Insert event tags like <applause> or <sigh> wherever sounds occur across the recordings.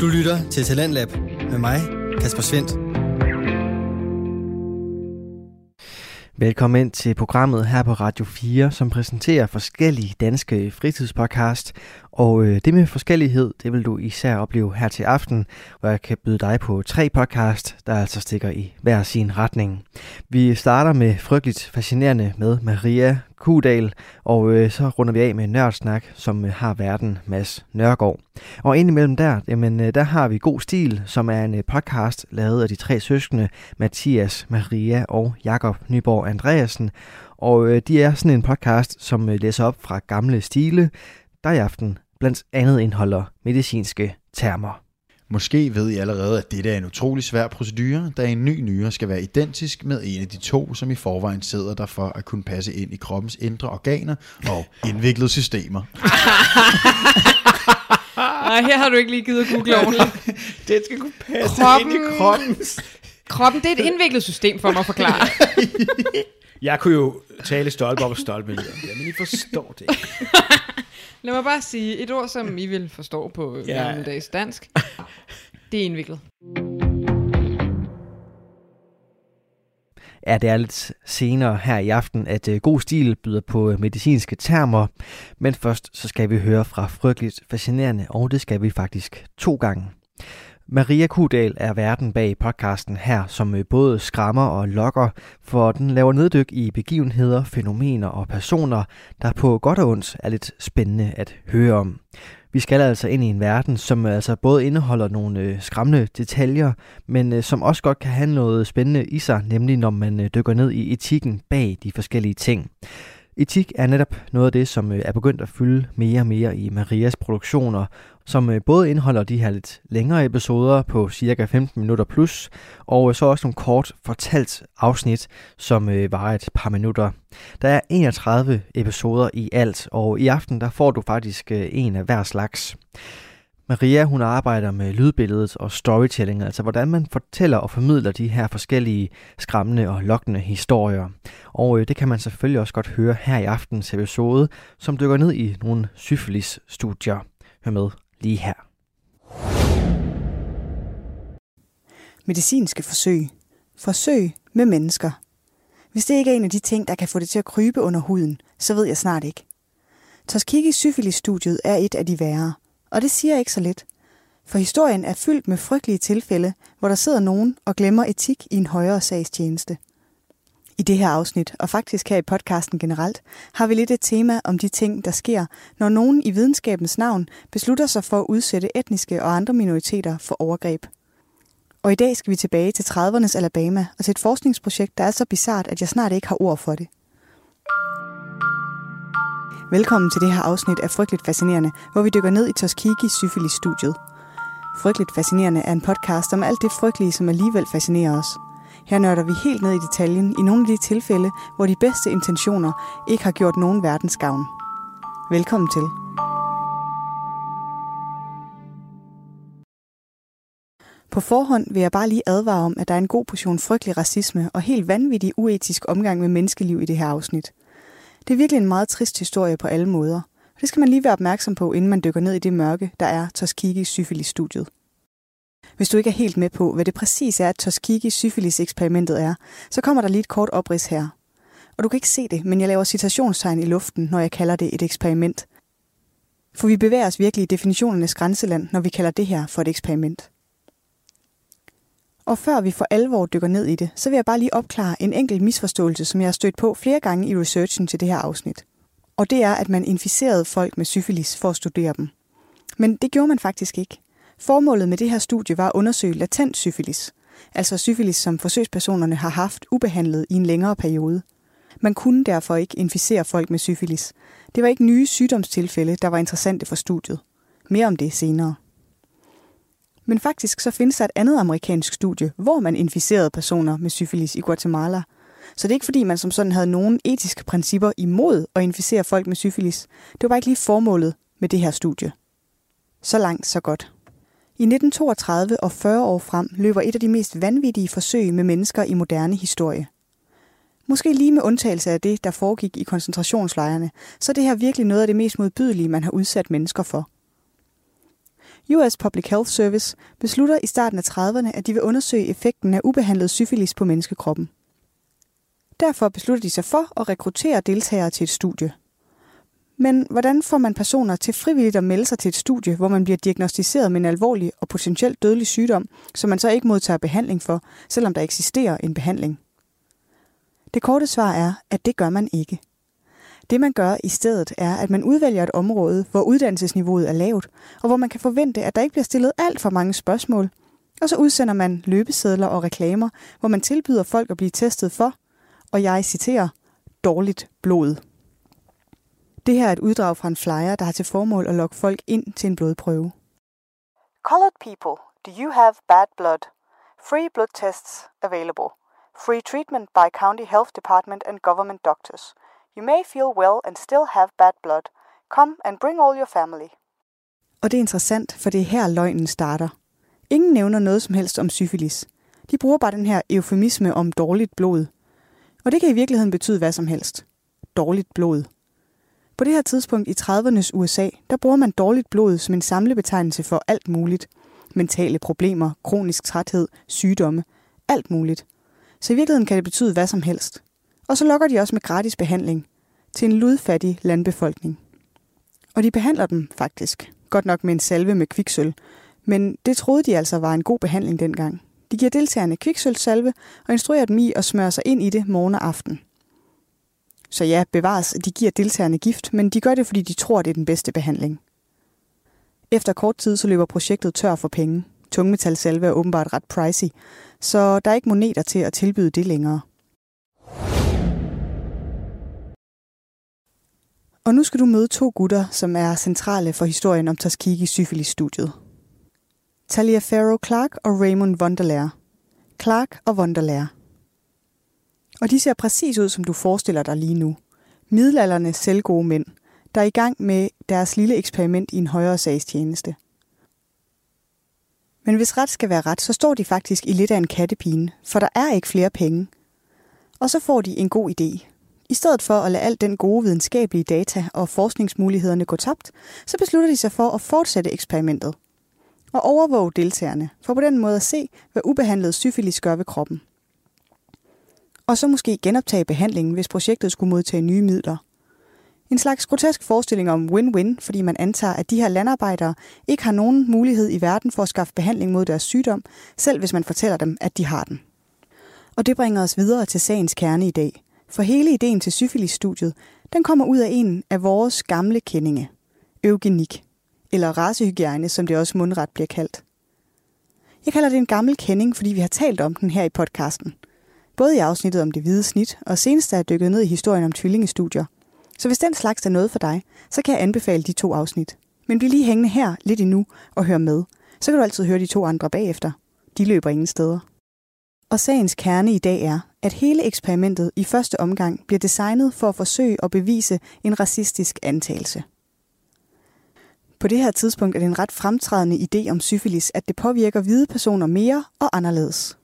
Du lytter til Talentlab med mig, Kasper Svendt. Velkommen ind til programmet her på Radio 4, som præsenterer forskellige danske fritidspodcast. Og øh, det med forskellighed, det vil du især opleve her til aften, hvor jeg kan byde dig på tre podcast, der altså stikker i hver sin retning. Vi starter med frygteligt fascinerende med Maria Kudal, og øh, så runder vi af med Nørdsnak, som øh, har verden Mads Nørgaard. Og indimellem der, jamen, øh, der har vi God Stil, som er en øh, podcast lavet af de tre søskende, Mathias, Maria og Jakob Nyborg Andreasen. Og øh, de er sådan en podcast, som øh, læser op fra gamle stile, der i aften blandt andet indeholder medicinske termer. Måske ved I allerede, at dette er en utrolig svær procedure, da en ny nyre skal være identisk med en af de to, som i forvejen sidder der for at kunne passe ind i kroppens indre organer og indviklede systemer. <laughs> Nej, her har du ikke lige givet at google ordentligt. <laughs> Den skal kunne passe Kroppen- ind i kroppen. Kroppen, det er et indviklet system for mig at forklare. <laughs> Jeg kunne jo tale stolpe op og stolpe ned om det, men I forstår det ikke. Lad mig bare sige et ord, som I vil forstå på Ja. gammeldags dansk. Det er indviklet. Ja, det er lidt senere her i aften, at øh, God Stil byder på øh, medicinske termer. Men først så skal vi høre fra Frygteligt Fascinerende, og det skal vi faktisk to gange. Maria Kudal er verden bag podcasten her, som øh, både skræmmer og lokker, for den laver neddyk i begivenheder, fænomener og personer, der på godt og ondt er lidt spændende at høre om. Vi skal altså ind i en verden, som øh, altså både indeholder nogle øh, skræmmende detaljer, men som også godt kan have noget spændende i sig, nemlig når man dykker ned i etikken bag de forskellige ting. Etik er netop noget af det, som er begyndt at fylde mere og mere i Marias produktioner, som øh, både indeholder de her lidt længere episoder på cirka 15 minutter plus, og øh, så også nogle kort fortalt afsnit, som øh, varer et par minutter. Der er 31 episoder i alt, og i aften der får du faktisk øh, en af hver slags. Maria hun arbejder med lydbilledet og storytelling, altså hvordan man fortæller og formidler de her forskellige skræmmende og lokkende historier. Og det kan man selvfølgelig også godt høre her i aftens episode, som dykker ned i nogle syfilis-studier. Hør med lige her. medicinske forsøg. Forsøg med mennesker. Hvis det ikke er en af de ting, der kan få det til at krybe under huden, så ved jeg snart ikke. Toskiki syfilis-studiet er et af de værre, og det siger jeg ikke så lidt. For historien er fyldt med frygtelige tilfælde, hvor der sidder nogen og glemmer etik i en højere sagstjeneste. I det her afsnit, og faktisk her i podcasten generelt, har vi lidt et tema om de ting, der sker, når nogen i videnskabens navn beslutter sig for at udsætte etniske og andre minoriteter for overgreb. Og i dag skal vi tilbage til 30'ernes Alabama og til et forskningsprojekt, der er så bizart, at jeg snart ikke har ord for det. Velkommen til det her afsnit af Frygteligt Fascinerende, hvor vi dykker ned i Tuskegee Syfilis-studiet. Frygteligt Fascinerende er en podcast om alt det frygtelige, som alligevel fascinerer os. Her nørder vi helt ned i detaljen i nogle af de tilfælde, hvor de bedste intentioner ikke har gjort nogen verdens gavn. Velkommen til. På forhånd vil jeg bare lige advare om, at der er en god portion frygtelig racisme og helt vanvittig uetisk omgang med menneskeliv i det her afsnit. Det er virkelig en meget trist historie på alle måder. Og det skal man lige være opmærksom på, inden man dykker ned i det mørke, der er Tuskegee syfilis-studiet. Hvis du ikke er helt med på, hvad det præcis er, at Tuskegee syfilis-eksperimentet er, så kommer der lige et kort oprids her. Og du kan ikke se det, men jeg laver citationstegn i luften, når jeg kalder det et eksperiment. For vi bevæger os virkelig i definitionernes grænseland, når vi kalder det her for et eksperiment. Og før vi for alvor dykker ned i det, så vil jeg bare lige opklare en enkelt misforståelse, som jeg har stødt på flere gange i researchen til det her afsnit. Og det er, at man inficerede folk med syfilis for at studere dem. Men det gjorde man faktisk ikke. Formålet med det her studie var at undersøge latent syfilis, altså syfilis, som forsøgspersonerne har haft ubehandlet i en længere periode. Man kunne derfor ikke inficere folk med syfilis. Det var ikke nye sygdomstilfælde, der var interessante for studiet. Mere om det senere. Men faktisk så findes der et andet amerikansk studie, hvor man inficerede personer med syfilis i Guatemala. Så det er ikke fordi, man som sådan havde nogen etiske principper imod at inficere folk med syfilis. Det var bare ikke lige formålet med det her studie. Så langt, så godt. I 1932 og 40 år frem løber et af de mest vanvittige forsøg med mennesker i moderne historie. Måske lige med undtagelse af det, der foregik i koncentrationslejrene, så er det her virkelig noget af det mest modbydelige, man har udsat mennesker for. US Public Health Service beslutter i starten af 30'erne, at de vil undersøge effekten af ubehandlet syfilis på menneskekroppen. Derfor beslutter de sig for at rekruttere deltagere til et studie. Men hvordan får man personer til frivilligt at melde sig til et studie, hvor man bliver diagnostiseret med en alvorlig og potentielt dødelig sygdom, som man så ikke modtager behandling for, selvom der eksisterer en behandling? Det korte svar er, at det gør man ikke. Det man gør i stedet er, at man udvælger et område, hvor uddannelsesniveauet er lavt, og hvor man kan forvente, at der ikke bliver stillet alt for mange spørgsmål. Og så udsender man løbesedler og reklamer, hvor man tilbyder folk at blive testet for, og jeg citerer, dårligt blod. Det her er et uddrag fra en flyer, der har til formål at lokke folk ind til en blodprøve. Colored people, do you have bad blood? Free blood tests available. Free treatment by county health department and government doctors. You may feel well and still have bad blood. Come and bring all your family. Og det er interessant, for det er her løgnen starter. Ingen nævner noget som helst om syfilis. De bruger bare den her eufemisme om dårligt blod. Og det kan i virkeligheden betyde hvad som helst. Dårligt blod. På det her tidspunkt i 30'ernes USA, der bruger man dårligt blod som en samlebetegnelse for alt muligt. Mentale problemer, kronisk træthed, sygdomme, alt muligt. Så i virkeligheden kan det betyde hvad som helst. Og så lokker de også med gratis behandling til en ludfattig landbefolkning. Og de behandler dem faktisk. Godt nok med en salve med kviksøl. Men det troede de altså var en god behandling dengang. De giver deltagerne kviksølsalve og instruerer dem i at smøre sig ind i det morgen og aften. Så ja, bevares, de giver deltagerne gift, men de gør det, fordi de tror, det er den bedste behandling. Efter kort tid så løber projektet tør for penge. Tungmetal Tungmetalsalve er åbenbart ret pricey, så der er ikke moneter til at tilbyde det længere. Og nu skal du møde to gutter, som er centrale for historien om Tuskegee syfilis-studiet. Talia Farrow Clark og Raymond Wunderlær. Clark og Wunderlær og de ser præcis ud, som du forestiller dig lige nu. Middelalderne selvgode mænd, der er i gang med deres lille eksperiment i en højere sagstjeneste. Men hvis ret skal være ret, så står de faktisk i lidt af en kattepine, for der er ikke flere penge. Og så får de en god idé. I stedet for at lade al den gode videnskabelige data og forskningsmulighederne gå tabt, så beslutter de sig for at fortsætte eksperimentet. Og overvåge deltagerne, for på den måde at se, hvad ubehandlet syfilis gør ved kroppen. Og så måske genoptage behandlingen, hvis projektet skulle modtage nye midler. En slags grotesk forestilling om win-win, fordi man antager, at de her landarbejdere ikke har nogen mulighed i verden for at skaffe behandling mod deres sygdom, selv hvis man fortæller dem, at de har den. Og det bringer os videre til sagens kerne i dag. For hele ideen til syfilisstudiet, den kommer ud af en af vores gamle kendinge. Eugenik. Eller racehygiejne, som det også mundret bliver kaldt. Jeg kalder det en gammel kending, fordi vi har talt om den her i podcasten. Både i afsnittet om det hvide snit, og senest er jeg dykket ned i historien om tvillingestudier. Så hvis den slags er noget for dig, så kan jeg anbefale de to afsnit. Men bliv lige hængende her lidt endnu og hør med. Så kan du altid høre de to andre bagefter. De løber ingen steder. Og sagens kerne i dag er, at hele eksperimentet i første omgang bliver designet for at forsøge at bevise en racistisk antagelse. På det her tidspunkt er det en ret fremtrædende idé om syfilis, at det påvirker hvide personer mere og anderledes.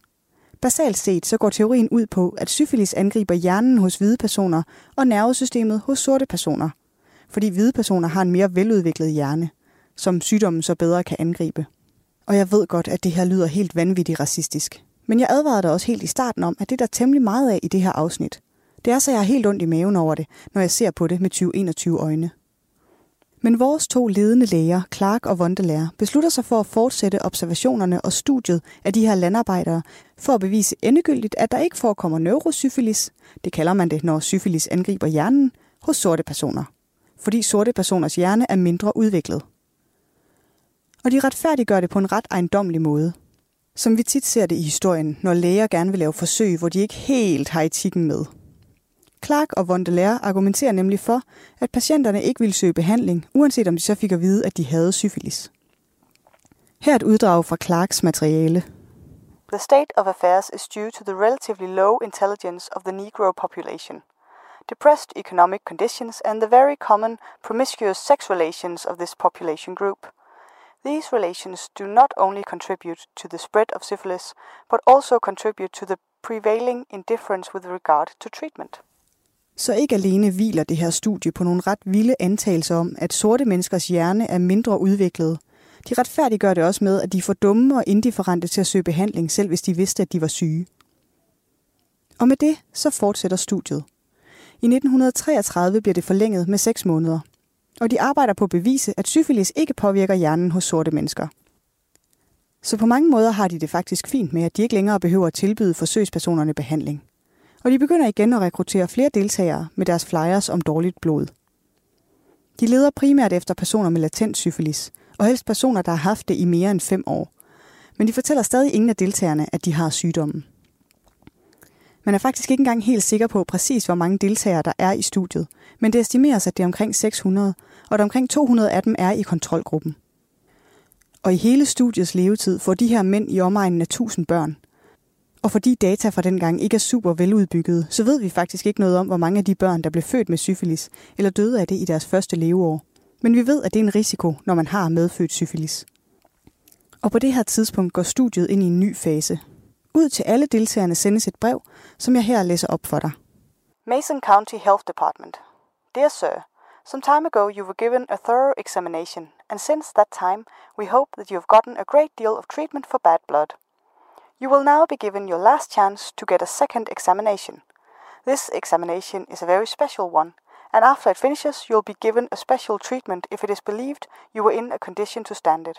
Basalt set så går teorien ud på, at syfilis angriber hjernen hos hvide personer og nervesystemet hos sorte personer, fordi hvide personer har en mere veludviklet hjerne, som sygdommen så bedre kan angribe. Og jeg ved godt, at det her lyder helt vanvittigt racistisk. Men jeg advarede dig også helt i starten om, at det er der temmelig meget af i det her afsnit. Det er så, jeg har helt ondt i maven over det, når jeg ser på det med 2021 øjne. Men vores to ledende læger, Clark og Vondelær, beslutter sig for at fortsætte observationerne og studiet af de her landarbejdere, for at bevise endegyldigt, at der ikke forekommer neurosyfilis, det kalder man det, når syfilis angriber hjernen, hos sorte personer. Fordi sorte personers hjerne er mindre udviklet. Og de retfærdiggør det på en ret ejendomlig måde. Som vi tit ser det i historien, når læger gerne vil lave forsøg, hvor de ikke helt har etikken med. Clark og Vondelaire argumenterer nemlig for, at patienterne ikke ville søge behandling, uanset om de så fik at vide, at de havde syfilis. Her er et uddrag fra Clarks materiale. The state of affairs is due to the relatively low intelligence of the Negro population, depressed economic conditions, and the very common promiscuous sex relations of this population group. These relations do not only contribute to the spread of syphilis, but also contribute to the prevailing indifference with regard to treatment. Så ikke alene hviler det her studie på nogle ret vilde antagelser om, at sorte menneskers hjerne er mindre udviklet. De retfærdiggør det også med, at de er for dumme og indifferente til at søge behandling, selv hvis de vidste, at de var syge. Og med det, så fortsætter studiet. I 1933 bliver det forlænget med 6 måneder, og de arbejder på at bevise, at syfilis ikke påvirker hjernen hos sorte mennesker. Så på mange måder har de det faktisk fint med, at de ikke længere behøver at tilbyde forsøgspersonerne behandling. Og de begynder igen at rekruttere flere deltagere med deres flyers om dårligt blod. De leder primært efter personer med latent syfilis, og helst personer, der har haft det i mere end fem år. Men de fortæller stadig ingen af deltagerne, at de har sygdommen. Man er faktisk ikke engang helt sikker på præcis, hvor mange deltagere der er i studiet, men det estimeres, at det er omkring 600, og at omkring 200 af dem er i kontrolgruppen. Og i hele studiets levetid får de her mænd i omegnen af 1000 børn. Og fordi data fra dengang ikke er super veludbygget, så ved vi faktisk ikke noget om, hvor mange af de børn, der blev født med syfilis, eller døde af det i deres første leveår. Men vi ved, at det er en risiko, når man har medfødt syfilis. Og på det her tidspunkt går studiet ind i en ny fase. Ud til alle deltagerne sendes et brev, som jeg her læser op for dig. Mason County Health Department. Dear Sir, some time ago you were given a thorough examination, and since that time we hope that you have gotten a great deal of treatment for bad blood. You will now be given your last chance to get a second examination. This examination is a very special one, and after it finishes, you'll be given a special treatment if it is believed you were in a condition to stand it.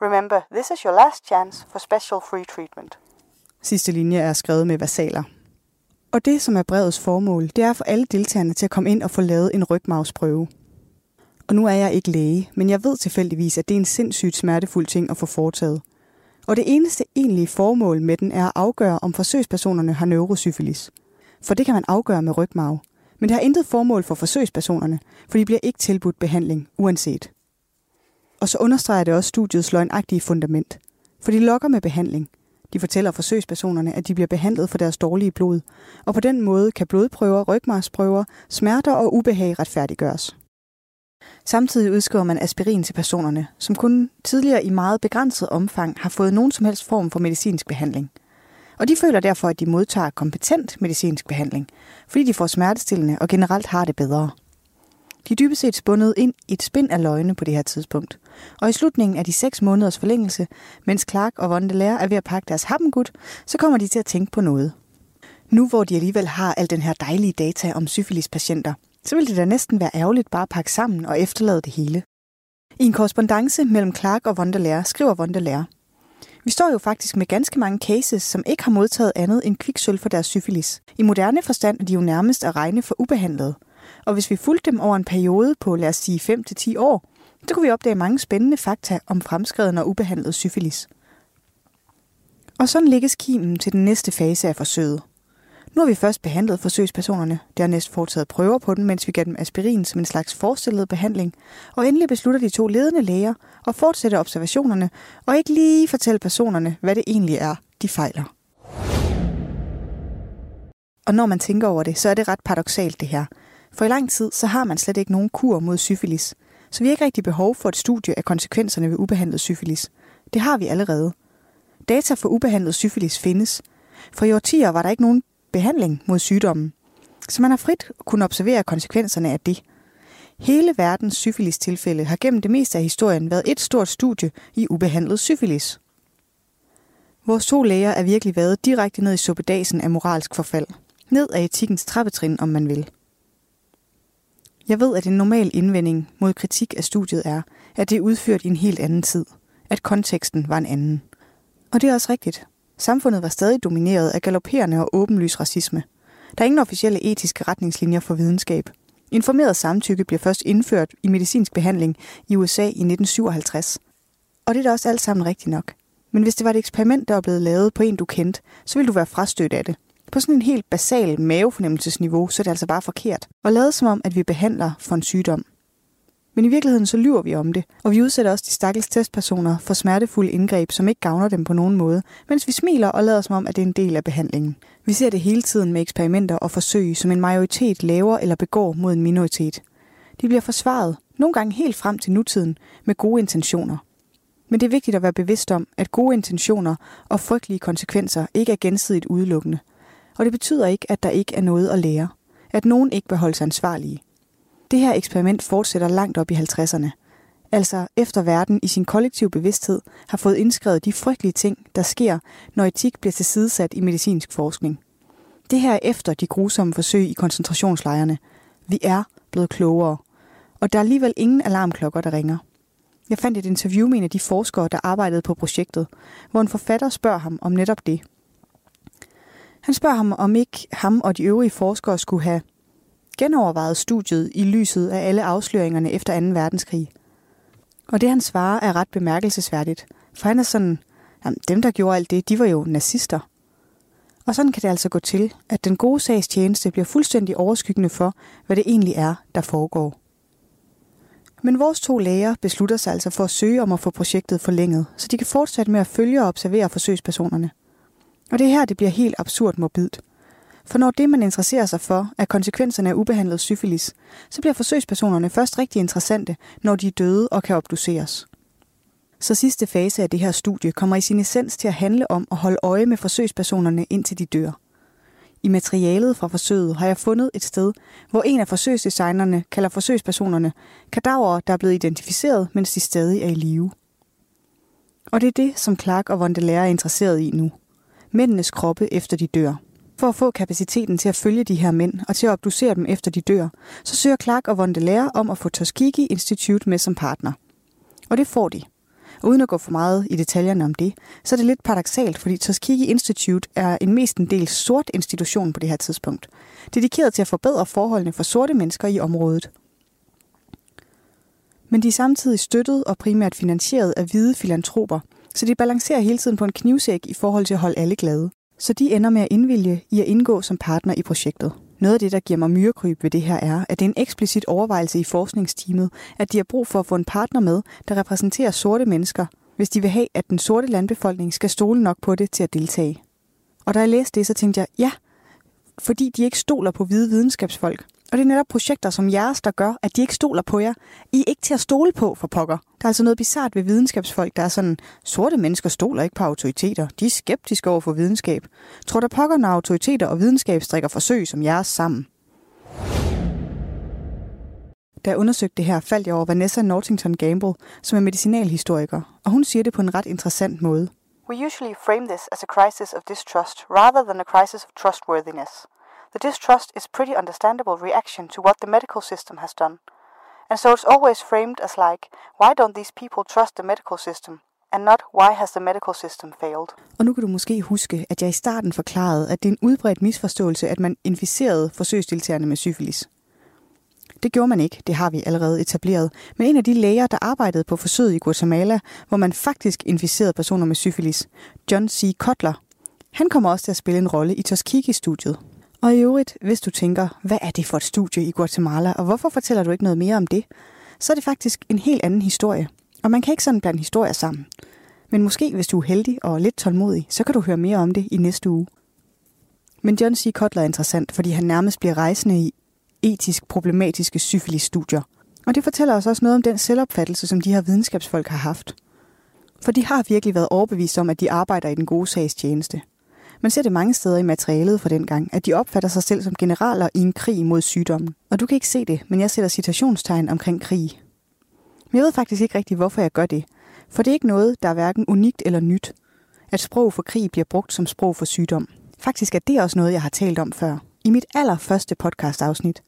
Remember, this is your last chance for special free treatment. Sidste linje er skrevet med versaler. Og det, som er brevets formål, det er for alle deltagerne til at komme ind og få lavet en rygmavsprøve. Og nu er jeg ikke læge, men jeg ved tilfældigvis, at det er en sindssygt smertefuld ting at få foretaget. Og det eneste egentlige formål med den er at afgøre, om forsøgspersonerne har neurosyfilis. For det kan man afgøre med rygmarv. Men det har intet formål for forsøgspersonerne, for de bliver ikke tilbudt behandling, uanset. Og så understreger det også studiets løgnagtige fundament. For de lokker med behandling. De fortæller forsøgspersonerne, at de bliver behandlet for deres dårlige blod, og på den måde kan blodprøver, rygmarsprøver, smerter og ubehag retfærdiggøres. Samtidig udskriver man aspirin til personerne, som kun tidligere i meget begrænset omfang har fået nogen som helst form for medicinsk behandling. Og de føler derfor, at de modtager kompetent medicinsk behandling, fordi de får smertestillende og generelt har det bedre. De er dybest set spundet ind i et spind af løgne på det her tidspunkt. Og i slutningen af de seks måneders forlængelse, mens Clark og Vondelær er ved at pakke deres happengud, så kommer de til at tænke på noget. Nu hvor de alligevel har al den her dejlige data om syfilispatienter, så ville det da næsten være ærgerligt bare at pakke sammen og efterlade det hele. I en korrespondence mellem Clark og Vondelaire skriver Vondelaire, vi står jo faktisk med ganske mange cases, som ikke har modtaget andet end kviksøl for deres syfilis. I moderne forstand er de jo nærmest at regne for ubehandlede. Og hvis vi fulgte dem over en periode på, lad os sige 5-10 år, så kunne vi opdage mange spændende fakta om fremskreden og ubehandlet syfilis. Og sådan lægges kimen til den næste fase af forsøget. Nu har vi først behandlet forsøgspersonerne, dernæst foretaget prøver på dem, mens vi gav dem aspirin som en slags forestillet behandling, og endelig beslutter de to ledende læger at fortsætte observationerne og ikke lige fortælle personerne, hvad det egentlig er, de fejler. Og når man tænker over det, så er det ret paradoxalt det her. For i lang tid, så har man slet ikke nogen kur mod syfilis. Så vi har ikke rigtig behov for et studie af konsekvenserne ved ubehandlet syfilis. Det har vi allerede. Data for ubehandlet syfilis findes. For i årtier var der ikke nogen behandling mod sygdommen. Så man har frit kunne observere konsekvenserne af det. Hele verdens syfilis-tilfælde har gennem det meste af historien været et stort studie i ubehandlet syfilis. Vores to læger er virkelig været direkte ned i suppedasen af moralsk forfald. Ned af etikkens trappetrin, om man vil. Jeg ved, at en normal indvending mod kritik af studiet er, at det er udført i en helt anden tid. At konteksten var en anden. Og det er også rigtigt. Samfundet var stadig domineret af galopperende og åbenlys racisme. Der er ingen officielle etiske retningslinjer for videnskab. Informeret samtykke bliver først indført i medicinsk behandling i USA i 1957. Og det er da også alt sammen rigtigt nok. Men hvis det var et eksperiment, der var blevet lavet på en, du kendte, så ville du være frastødt af det. På sådan en helt basal mavefornemmelsesniveau, så er det altså bare forkert. Og lavet som om, at vi behandler for en sygdom. Men i virkeligheden så lyver vi om det, og vi udsætter også de stakkels testpersoner for smertefulde indgreb, som ikke gavner dem på nogen måde, mens vi smiler og lader som om, at det er en del af behandlingen. Vi ser det hele tiden med eksperimenter og forsøg, som en majoritet laver eller begår mod en minoritet. De bliver forsvaret, nogle gange helt frem til nutiden, med gode intentioner. Men det er vigtigt at være bevidst om, at gode intentioner og frygtelige konsekvenser ikke er gensidigt udelukkende. Og det betyder ikke, at der ikke er noget at lære. At nogen ikke vil holde sig ansvarlige. Det her eksperiment fortsætter langt op i 50'erne. Altså efter verden i sin kollektive bevidsthed har fået indskrevet de frygtelige ting, der sker, når etik bliver tilsidesat i medicinsk forskning. Det her er efter de grusomme forsøg i koncentrationslejrene. Vi er blevet klogere. Og der er alligevel ingen alarmklokker, der ringer. Jeg fandt et interview med en af de forskere, der arbejdede på projektet, hvor en forfatter spørger ham om netop det. Han spørger ham, om ikke ham og de øvrige forskere skulle have genovervejet studiet i lyset af alle afsløringerne efter 2. verdenskrig. Og det han svarer er ret bemærkelsesværdigt, for han er sådan, jamen, dem der gjorde alt det, de var jo nazister. Og sådan kan det altså gå til, at den gode sags tjeneste bliver fuldstændig overskyggende for, hvad det egentlig er, der foregår. Men vores to læger beslutter sig altså for at søge om at få projektet forlænget, så de kan fortsætte med at følge og observere forsøgspersonerne. Og det er her, det bliver helt absurd morbidt. For når det, man interesserer sig for, er konsekvenserne af ubehandlet syfilis, så bliver forsøgspersonerne først rigtig interessante, når de er døde og kan obduceres. Så sidste fase af det her studie kommer i sin essens til at handle om at holde øje med forsøgspersonerne indtil de dør. I materialet fra forsøget har jeg fundet et sted, hvor en af forsøgsdesignerne kalder forsøgspersonerne kadaver, der er blevet identificeret, mens de stadig er i live. Og det er det, som Clark og Vondelær er interesseret i nu. Mændenes kroppe efter de dør. For at få kapaciteten til at følge de her mænd og til at obducere dem efter de dør, så søger Clark og Vondelær om at få Tuskegee Institute med som partner. Og det får de. Og uden at gå for meget i detaljerne om det, så er det lidt paradoxalt, fordi Tuskegee Institute er en mest en del sort institution på det her tidspunkt, dedikeret til at forbedre forholdene for sorte mennesker i området. Men de er samtidig støttet og primært finansieret af hvide filantroper, så de balancerer hele tiden på en knivsæk i forhold til at holde alle glade. Så de ender med at indvilge i at indgå som partner i projektet. Noget af det, der giver mig myrekryb ved det her, er, at det er en eksplicit overvejelse i forskningsteamet, at de har brug for at få en partner med, der repræsenterer sorte mennesker, hvis de vil have, at den sorte landbefolkning skal stole nok på det til at deltage. Og da jeg læste det, så tænkte jeg, ja, fordi de ikke stoler på hvide videnskabsfolk, og det er netop projekter som jeres, der gør, at de ikke stoler på jer. I er ikke til at stole på for pokker. Der er altså noget bizart ved videnskabsfolk, der er sådan, sorte mennesker stoler ikke på autoriteter. De er skeptiske over for videnskab. Tror der pokker, når autoriteter og videnskab strikker forsøg som jeres sammen? Da jeg undersøgte det her, faldt jeg over Vanessa Nortington Gamble, som er medicinalhistoriker, og hun siger det på en ret interessant måde. We usually frame this as a crisis of distrust rather than a crisis of trustworthiness. The distrust is pretty understandable reaction to what the medical system has done. And so it's always framed as like, why don't these people trust the medical system? And not, why has the medical system failed? Og nu kan du måske huske, at jeg i starten forklarede, at det er en udbredt misforståelse, at man inficerede forsøgsdeltagerne med syfilis. Det gjorde man ikke, det har vi allerede etableret. Men en af de læger, der arbejdede på forsøget i Guatemala, hvor man faktisk inficerede personer med syfilis, John C. Kotler, han kommer også til at spille en rolle i Tuskegee-studiet. Og i øvrigt, hvis du tænker, hvad er det for et studie i Guatemala, og hvorfor fortæller du ikke noget mere om det, så er det faktisk en helt anden historie. Og man kan ikke sådan blande historier sammen. Men måske, hvis du er heldig og lidt tålmodig, så kan du høre mere om det i næste uge. Men John C. Kotler er interessant, fordi han nærmest bliver rejsende i etisk problematiske syfilis-studier. Og det fortæller os også noget om den selvopfattelse, som de her videnskabsfolk har haft. For de har virkelig været overbevist om, at de arbejder i den gode sags tjeneste. Man ser det mange steder i materialet fra den gang, at de opfatter sig selv som generaler i en krig mod sygdommen. Og du kan ikke se det, men jeg sætter citationstegn omkring krig. Men jeg ved faktisk ikke rigtig, hvorfor jeg gør det. For det er ikke noget, der er hverken unikt eller nyt. At sprog for krig bliver brugt som sprog for sygdom. Faktisk er det også noget, jeg har talt om før. I mit allerførste podcastafsnit,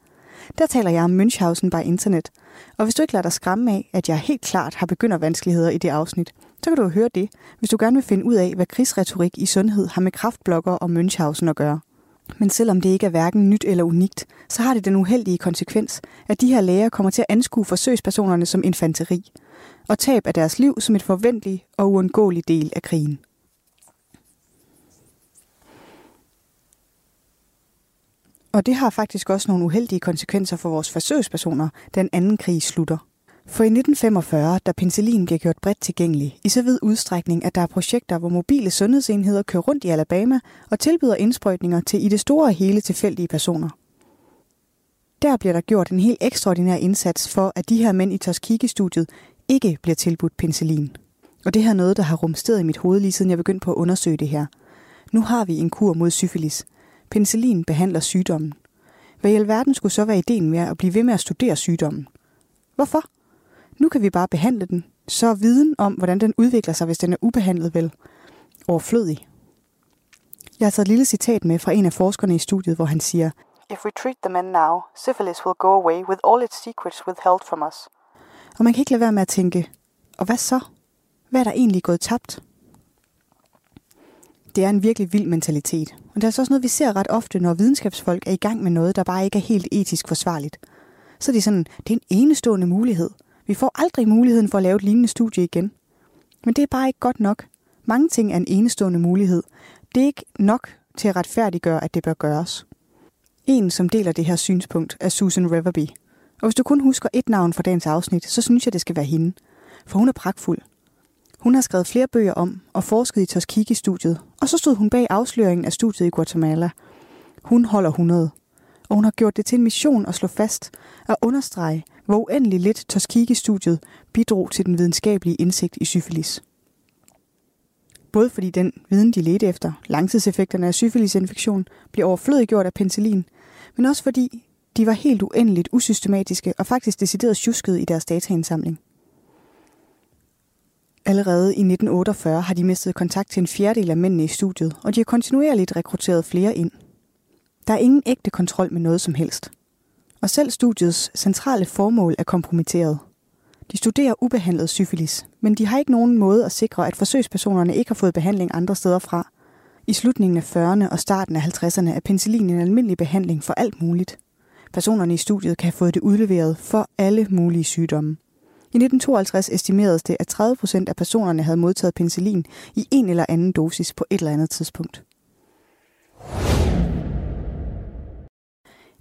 der taler jeg om Münchhausen by internet. Og hvis du ikke lader dig skræmme af, at jeg helt klart har begyndervanskeligheder i det afsnit, så kan du høre det, hvis du gerne vil finde ud af, hvad krigsretorik i sundhed har med kraftblokker og Münchhausen at gøre. Men selvom det ikke er hverken nyt eller unikt, så har det den uheldige konsekvens, at de her læger kommer til at anskue forsøgspersonerne som infanteri, og tab af deres liv som et forventeligt og uundgåeligt del af krigen. Og det har faktisk også nogle uheldige konsekvenser for vores forsøgspersoner, den anden krig slutter. For i 1945, da penicillin bliver gjort bredt tilgængelig, i så vid udstrækning, at der er projekter, hvor mobile sundhedsenheder kører rundt i Alabama og tilbyder indsprøjtninger til i det store og hele tilfældige personer. Der bliver der gjort en helt ekstraordinær indsats for, at de her mænd i Tuskegee-studiet ikke bliver tilbudt penicillin. Og det her er noget, der har rumsteret i mit hoved lige siden jeg begyndte på at undersøge det her. Nu har vi en kur mod syfilis. Penicillin behandler sygdommen. Hvad i alverden skulle så være ideen med at blive ved med at studere sygdommen? Hvorfor? Nu kan vi bare behandle den, så er viden om, hvordan den udvikler sig, hvis den er ubehandlet vel, overflødig. Jeg har taget et lille citat med fra en af forskerne i studiet, hvor han siger, If we treat the men now, syphilis will go away with all its secrets withheld from us. og man kan ikke lade være med at tænke, og hvad så? Hvad er der egentlig gået tabt? Det er en virkelig vild mentalitet, men det er så også noget, vi ser ret ofte, når videnskabsfolk er i gang med noget, der bare ikke er helt etisk forsvarligt. Så er de sådan, det er en enestående mulighed. Vi får aldrig muligheden for at lave et lignende studie igen. Men det er bare ikke godt nok. Mange ting er en enestående mulighed. Det er ikke nok til at retfærdiggøre, at det bør gøres. En, som deler det her synspunkt, er Susan Reverby. Og hvis du kun husker et navn fra dagens afsnit, så synes jeg, det skal være hende. For hun er pragtfuld. Hun har skrevet flere bøger om og forsket i Tuskegee-studiet, og så stod hun bag afsløringen af studiet i Guatemala. Hun holder 100, og hun har gjort det til en mission at slå fast og understrege, hvor uendelig lidt Tuskegee-studiet bidrog til den videnskabelige indsigt i syfilis. Både fordi den viden, de ledte efter, langtidseffekterne af syfilisinfektion, blev overflødiggjort af penicillin, men også fordi de var helt uendeligt usystematiske og faktisk decideret tjuskede i deres dataindsamling. Allerede i 1948 har de mistet kontakt til en fjerdedel af mændene i studiet, og de har kontinuerligt rekrutteret flere ind. Der er ingen ægte kontrol med noget som helst. Og selv studiets centrale formål er kompromitteret. De studerer ubehandlet syfilis, men de har ikke nogen måde at sikre, at forsøgspersonerne ikke har fået behandling andre steder fra. I slutningen af 40'erne og starten af 50'erne er penicillin en almindelig behandling for alt muligt. Personerne i studiet kan have fået det udleveret for alle mulige sygdomme. I 1952 estimeredes det, at 30 procent af personerne havde modtaget penicillin i en eller anden dosis på et eller andet tidspunkt.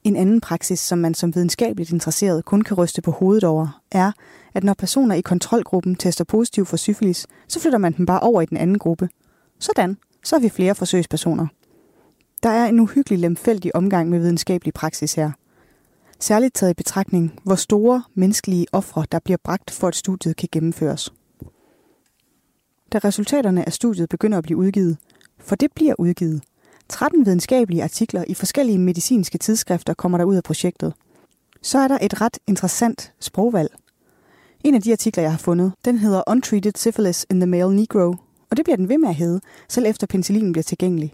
En anden praksis, som man som videnskabeligt interesseret kun kan ryste på hovedet over, er, at når personer i kontrolgruppen tester positiv for syfilis, så flytter man dem bare over i den anden gruppe. Sådan, så har vi flere forsøgspersoner. Der er en uhyggelig lemfældig omgang med videnskabelig praksis her. Særligt taget i betragtning, hvor store menneskelige ofre, der bliver bragt for, at studiet kan gennemføres. Da resultaterne af studiet begynder at blive udgivet, for det bliver udgivet, 13 videnskabelige artikler i forskellige medicinske tidsskrifter kommer der ud af projektet. Så er der et ret interessant sprogvalg. En af de artikler, jeg har fundet, den hedder Untreated Syphilis in the Male Negro, og det bliver den ved med at hedde, selv efter penicillin bliver tilgængelig.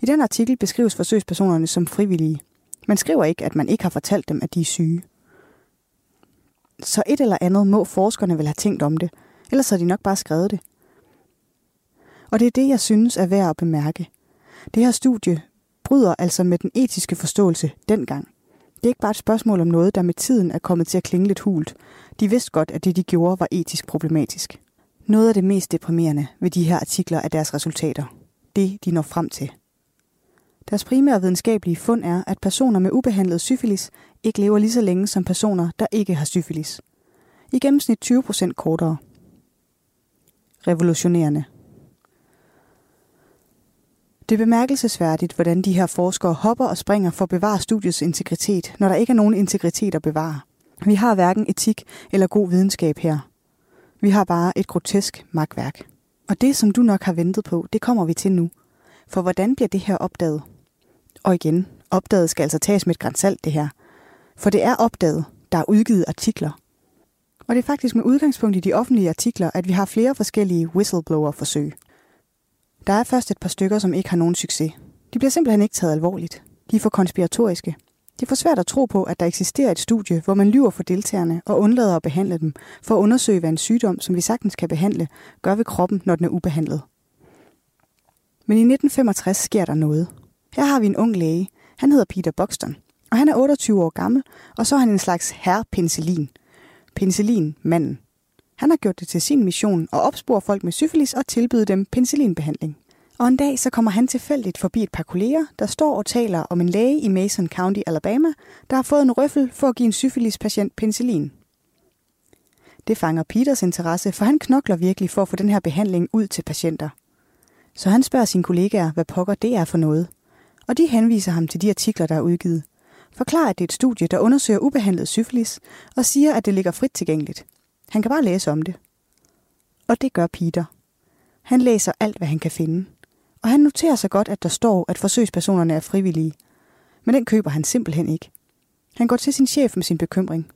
I den artikel beskrives forsøgspersonerne som frivillige. Man skriver ikke, at man ikke har fortalt dem, at de er syge. Så et eller andet må forskerne vel have tænkt om det, ellers har de nok bare skrevet det. Og det er det, jeg synes er værd at bemærke. Det her studie bryder altså med den etiske forståelse dengang. Det er ikke bare et spørgsmål om noget, der med tiden er kommet til at klinge lidt hult. De vidste godt, at det, de gjorde, var etisk problematisk. Noget af det mest deprimerende ved de her artikler er deres resultater. Det, de når frem til. Deres primære videnskabelige fund er, at personer med ubehandlet syfilis ikke lever lige så længe som personer, der ikke har syfilis. I gennemsnit 20 procent kortere. Revolutionerende. Det er bemærkelsesværdigt, hvordan de her forskere hopper og springer for at bevare studiets integritet, når der ikke er nogen integritet at bevare. Vi har hverken etik eller god videnskab her. Vi har bare et grotesk magtværk. Og det, som du nok har ventet på, det kommer vi til nu. For hvordan bliver det her opdaget? Og igen, opdaget skal altså tages med et grænsalt, det her. For det er opdaget, der er udgivet artikler. Og det er faktisk med udgangspunkt i de offentlige artikler, at vi har flere forskellige whistleblower-forsøg. Der er først et par stykker, som ikke har nogen succes. De bliver simpelthen ikke taget alvorligt. De er for konspiratoriske. Det er for svært at tro på, at der eksisterer et studie, hvor man lyver for deltagerne og undlader at behandle dem, for at undersøge, hvad en sygdom, som vi sagtens kan behandle, gør ved kroppen, når den er ubehandlet. Men i 1965 sker der noget. Her har vi en ung læge. Han hedder Peter Buxton, og han er 28 år gammel, og så er han en slags herre penicillin. Penicillin, manden. Han har gjort det til sin mission at opspore folk med syfilis og tilbyde dem penicillinbehandling. Og en dag så kommer han tilfældigt forbi et par kolleger, der står og taler om en læge i Mason County, Alabama, der har fået en røffel for at give en syfilispatient penicillin. Det fanger Peters interesse, for han knokler virkelig for at få den her behandling ud til patienter. Så han spørger sine kollegaer, hvad pokker det er for noget. Og de henviser ham til de artikler, der er udgivet. Forklarer, at det er et studie, der undersøger ubehandlet syfilis, og siger, at det ligger frit tilgængeligt. Han kan bare læse om det. Og det gør Peter. Han læser alt, hvad han kan finde. Og han noterer sig godt, at der står, at forsøgspersonerne er frivillige. Men den køber han simpelthen ikke. Han går til sin chef med sin bekymring.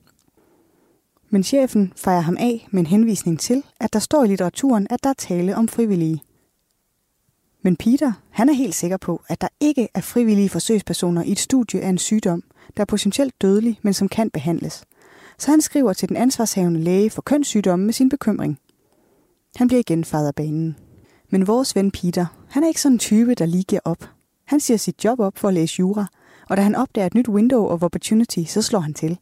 Men chefen fejrer ham af med en henvisning til, at der står i litteraturen, at der er tale om frivillige. Men Peter, han er helt sikker på, at der ikke er frivillige forsøgspersoner i et studie af en sygdom, der er potentielt dødelig, men som kan behandles. Så han skriver til den ansvarshavende læge for kønssygdomme med sin bekymring. Han bliver igen fadet af banen. Men vores ven Peter, han er ikke sådan en type, der lige giver op. Han siger sit job op for at læse jura, og da han opdager et nyt window of opportunity, så slår han til.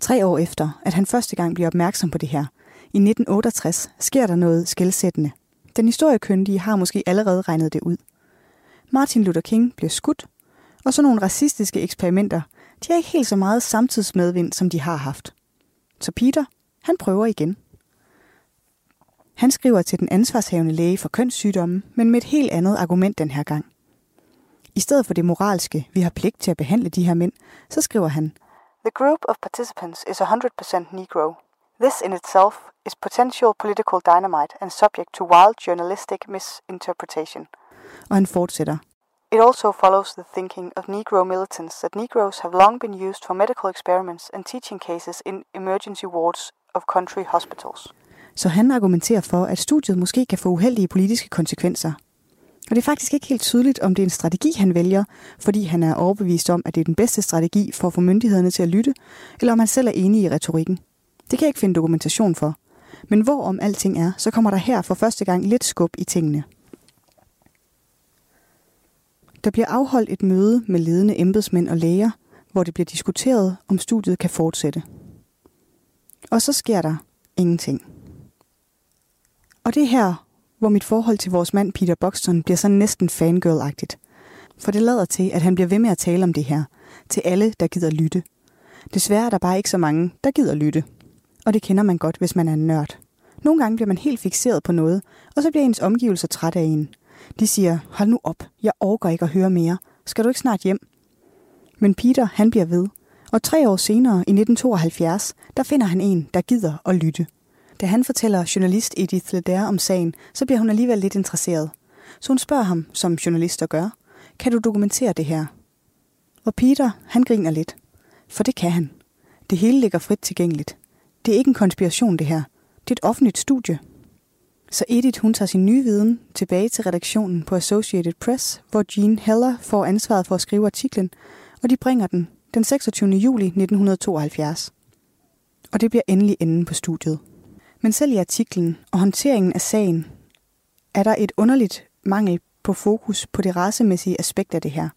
Tre år efter, at han første gang bliver opmærksom på det her, i 1968, sker der noget skældsættende. Den historiekyndige har måske allerede regnet det ud. Martin Luther King bliver skudt, og så nogle racistiske eksperimenter, de har ikke helt så meget samtidsmedvind, som de har haft. Så Peter, han prøver igen. Han skriver til den ansvarshavende læge for kønssygdomme, men med et helt andet argument den her gang. I stedet for det moralske, vi har pligt til at behandle de her mænd, så skriver han, The group of participants is 100% Negro. This in itself is potential political dynamite and subject to wild journalistic misinterpretation. og han fortsætter. It also follows the thinking of Negro militants that Negroes have long been used for medical experiments and teaching cases in emergency wards of country hospitals. Så han argumenterer for, at studiet måske kan få uheldige politiske konsekvenser. Og det er faktisk ikke helt tydeligt, om det er en strategi, han vælger, fordi han er overbevist om, at det er den bedste strategi for at få myndighederne til at lytte, eller om han selv er enig i retorikken. Det kan jeg ikke finde dokumentation for. Men hvor om alting er, så kommer der her for første gang lidt skub i tingene. Der bliver afholdt et møde med ledende embedsmænd og læger, hvor det bliver diskuteret, om studiet kan fortsætte. Og så sker der ingenting. Og det er her, hvor mit forhold til vores mand Peter Buxton bliver sådan næsten fangirl-agtigt. For det lader til, at han bliver ved med at tale om det her, til alle, der gider lytte. Desværre er der bare ikke så mange, der gider lytte. Og det kender man godt, hvis man er en nørd. Nogle gange bliver man helt fixeret på noget, og så bliver ens omgivelser træt af en. De siger, hold nu op, jeg orker ikke at høre mere. Skal du ikke snart hjem? Men Peter, han bliver ved. Og tre år senere, i 1972, der finder han en, der gider at lytte. Da han fortæller journalist Edith Leder om sagen, så bliver hun alligevel lidt interesseret. Så hun spørger ham, som journalister gør, kan du dokumentere det her? Og Peter, han griner lidt. For det kan han. Det hele ligger frit tilgængeligt. Det er ikke en konspiration, det her. Det er et offentligt studie. Så Edith, hun tager sin nye viden tilbage til redaktionen på Associated Press, hvor Jean Heller får ansvaret for at skrive artiklen, og de bringer den den 26. juli 1972. Og det bliver endelig enden på studiet. Men selv i artiklen og håndteringen af sagen, er der et underligt mangel på fokus på det racemæssige aspekt af det her.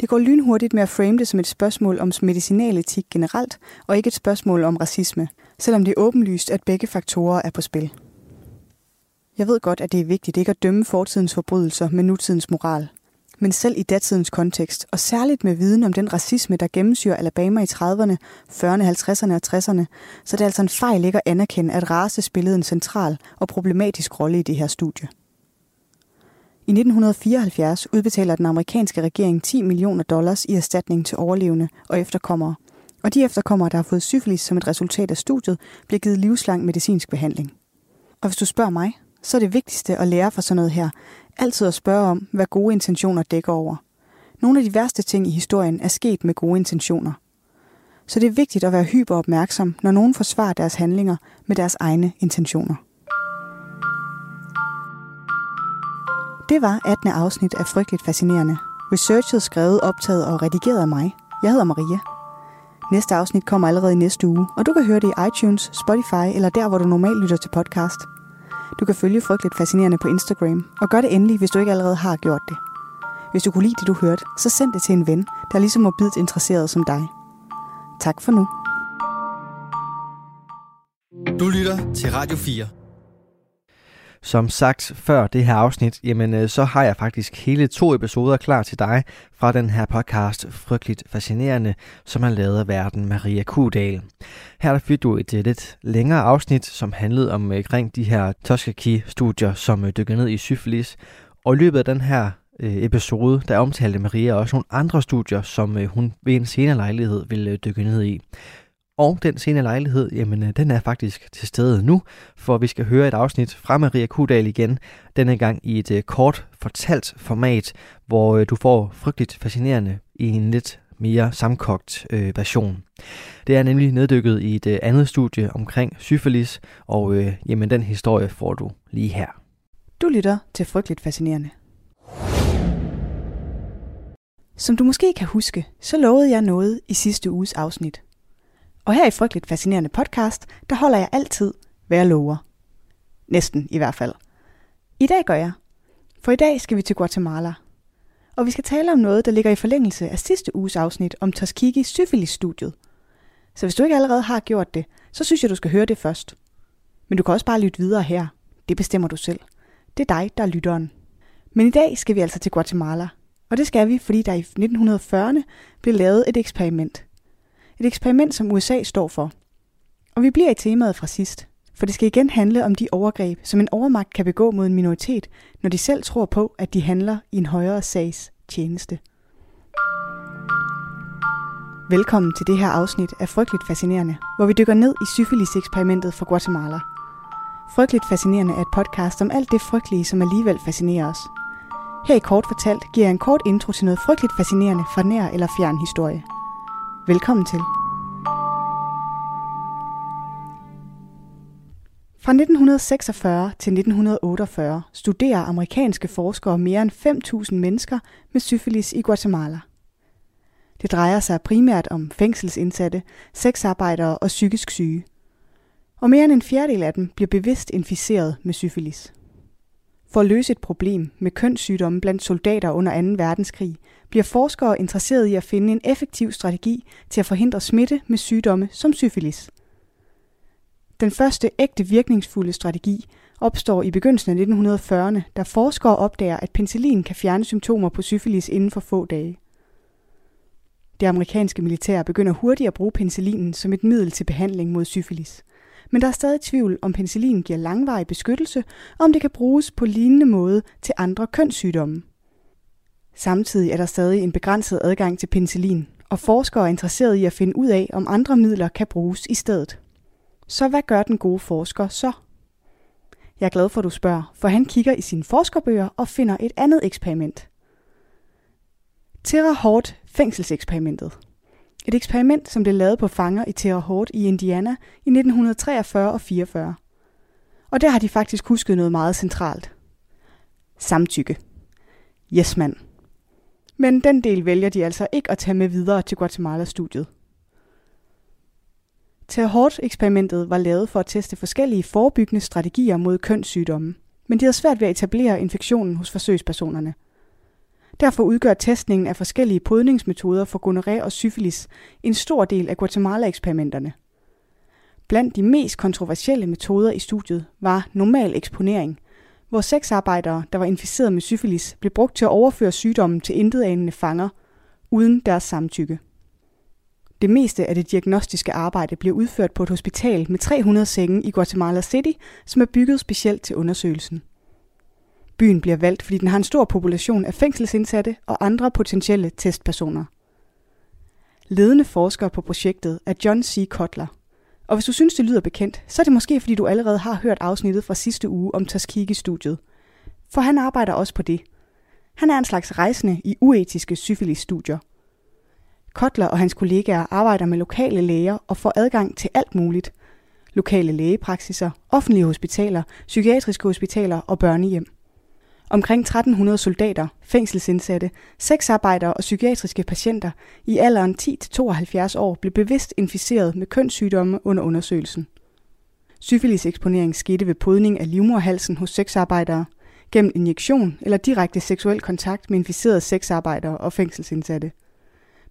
Det går lynhurtigt med at frame det som et spørgsmål om medicinaletik generelt, og ikke et spørgsmål om racisme, selvom det er åbenlyst, at begge faktorer er på spil. Jeg ved godt, at det er vigtigt ikke at dømme fortidens forbrydelser med nutidens moral. Men selv i datidens kontekst, og særligt med viden om den racisme, der gennemsyrer Alabama i 30'erne, 40'erne, 50'erne og 60'erne, så det er altså en fejl ikke at anerkende, at race spillede en central og problematisk rolle i det her studie. I 1974 udbetaler den amerikanske regering 10 millioner dollars i erstatning til overlevende og efterkommere, og de efterkommere, der har fået syfilis som et resultat af studiet, bliver givet livslang medicinsk behandling. Og hvis du spørger mig, så er det vigtigste at lære fra sådan noget her, altid at spørge om, hvad gode intentioner dækker over. Nogle af de værste ting i historien er sket med gode intentioner. Så det er vigtigt at være hyperopmærksom, når nogen forsvarer deres handlinger med deres egne intentioner. Det var 18. afsnit af Frygteligt Fascinerende. Researchet, skrevet, optaget og redigeret af mig. Jeg hedder Maria. Næste afsnit kommer allerede i næste uge, og du kan høre det i iTunes, Spotify eller der, hvor du normalt lytter til podcast. Du kan følge Frygteligt Fascinerende på Instagram, og gør det endelig, hvis du ikke allerede har gjort det. Hvis du kunne lide det, du hørte, så send det til en ven, der er ligesom morbidt interesseret som dig. Tak for nu. Du lytter til Radio 4. Som sagt før det her afsnit, jamen øh, så har jeg faktisk hele to episoder klar til dig fra den her podcast Frygteligt Fascinerende, som er lavet af verden Maria Kudal. Her der fik du et, øh, lidt længere afsnit, som handlede om øh, omkring de her Toskaki-studier, som dykker ned i syfilis. Og i løbet af den her episode, der omtalte Maria også nogle andre studier, som hun ved en senere lejlighed ville dykke ned i. Og den senere lejlighed, jamen øh, den er faktisk til stede nu, for vi skal høre et afsnit fra Maria Kudal igen, denne gang i et øh, kort fortalt format, hvor øh, du får frygteligt fascinerende i en lidt mere samkogt øh, version. Det er nemlig neddykket i et øh, andet studie omkring syfilis, og øh, jamen, den historie får du lige her. Du lytter til Frygteligt Fascinerende. Som du måske kan huske, så lovede jeg noget i sidste uges afsnit. Og her i Frygteligt Fascinerende podcast, der holder jeg altid, hvad jeg lover. Næsten i hvert fald. I dag gør jeg. For i dag skal vi til Guatemala. Og vi skal tale om noget, der ligger i forlængelse af sidste uges afsnit om Tuskegee syfilis-studiet. Så hvis du ikke allerede har gjort det, så synes jeg, du skal høre det først. Men du kan også bare lytte videre her. Det bestemmer du selv. Det er dig, der er lytteren. Men i dag skal vi altså til Guatemala. Og det skal vi, fordi der i 1940'erne blev lavet et eksperiment. Et eksperiment, som USA står for. Og vi bliver i temaet fra sidst. For det skal igen handle om de overgreb, som en overmagt kan begå mod en minoritet, når de selv tror på, at de handler i en højere sags tjeneste. Velkommen til det her afsnit af Frygteligt Fascinerende, hvor vi dykker ned i syfilis-eksperimentet fra Guatemala. Frygteligt Fascinerende er et podcast om alt det frygtelige, som alligevel fascinerer os. Her i Kort Fortalt giver jeg en kort intro til noget frygteligt fascinerende fra nær eller fjern historie. Velkommen til. Fra 1946 til 1948 studerer amerikanske forskere mere end 5.000 mennesker med syfilis i Guatemala. Det drejer sig primært om fængselsindsatte, sexarbejdere og psykisk syge. Og mere end en fjerdedel af dem bliver bevidst inficeret med syfilis. For at løse et problem med kønssygdomme blandt soldater under 2. verdenskrig, bliver forskere interesseret i at finde en effektiv strategi til at forhindre smitte med sygdomme som syfilis – den første ægte virkningsfulde strategi opstår i begyndelsen af 1940'erne, da forskere opdager, at penicillin kan fjerne symptomer på syfilis inden for få dage. Det amerikanske militær begynder hurtigt at bruge penicillinen som et middel til behandling mod syfilis. Men der er stadig tvivl, om penicillin giver langvarig beskyttelse, og om det kan bruges på lignende måde til andre kønssygdomme. Samtidig er der stadig en begrænset adgang til penicillin, og forskere er interesserede i at finde ud af, om andre midler kan bruges i stedet. Så hvad gør den gode forsker så? Jeg er glad for, at du spørger, for han kigger i sine forskerbøger og finder et andet eksperiment. Terra Hort fængselseksperimentet. Et eksperiment, som blev lavet på fanger i Terre Haute i Indiana i 1943 og 44. Og der har de faktisk husket noget meget centralt. Samtykke. Yes, mand. Men den del vælger de altså ikke at tage med videre til Guatemala-studiet. Terhort-eksperimentet var lavet for at teste forskellige forebyggende strategier mod kønssygdomme, men de havde svært ved at etablere infektionen hos forsøgspersonerne. Derfor udgør testningen af forskellige podningsmetoder for gonoré og syfilis en stor del af Guatemala-eksperimenterne. Blandt de mest kontroversielle metoder i studiet var normal eksponering, hvor sexarbejdere, der var inficeret med syfilis, blev brugt til at overføre sygdommen til intetanende fanger uden deres samtykke. Det meste af det diagnostiske arbejde bliver udført på et hospital med 300 senge i Guatemala City, som er bygget specielt til undersøgelsen. Byen bliver valgt, fordi den har en stor population af fængselsindsatte og andre potentielle testpersoner. Ledende forsker på projektet er John C. Kotler. Og hvis du synes, det lyder bekendt, så er det måske, fordi du allerede har hørt afsnittet fra sidste uge om Tuskegee-studiet. For han arbejder også på det. Han er en slags rejsende i uetiske syfilis-studier – Kotler og hans kollegaer arbejder med lokale læger og får adgang til alt muligt. Lokale lægepraksiser, offentlige hospitaler, psykiatriske hospitaler og børnehjem. Omkring 1300 soldater, fængselsindsatte, sexarbejdere og psykiatriske patienter i alderen 10-72 år blev bevidst inficeret med kønssygdomme under undersøgelsen. Syfilis-eksponering skete ved podning af livmorhalsen hos sexarbejdere, gennem injektion eller direkte seksuel kontakt med inficerede sexarbejdere og fængselsindsatte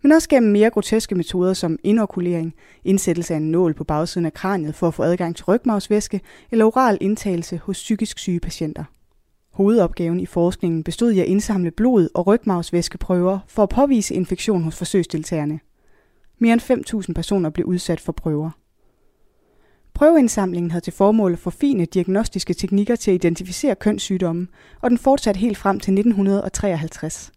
men også gennem mere groteske metoder som inokulering, indsættelse af en nål på bagsiden af kraniet for at få adgang til rygmavsvæske eller oral indtagelse hos psykisk syge patienter. Hovedopgaven i forskningen bestod i at indsamle blod og rygmavsvæskeprøver for at påvise infektion hos forsøgsdeltagerne. Mere end 5.000 personer blev udsat for prøver. Prøveindsamlingen havde til formål at forfine diagnostiske teknikker til at identificere kønssygdomme, og den fortsatte helt frem til 1953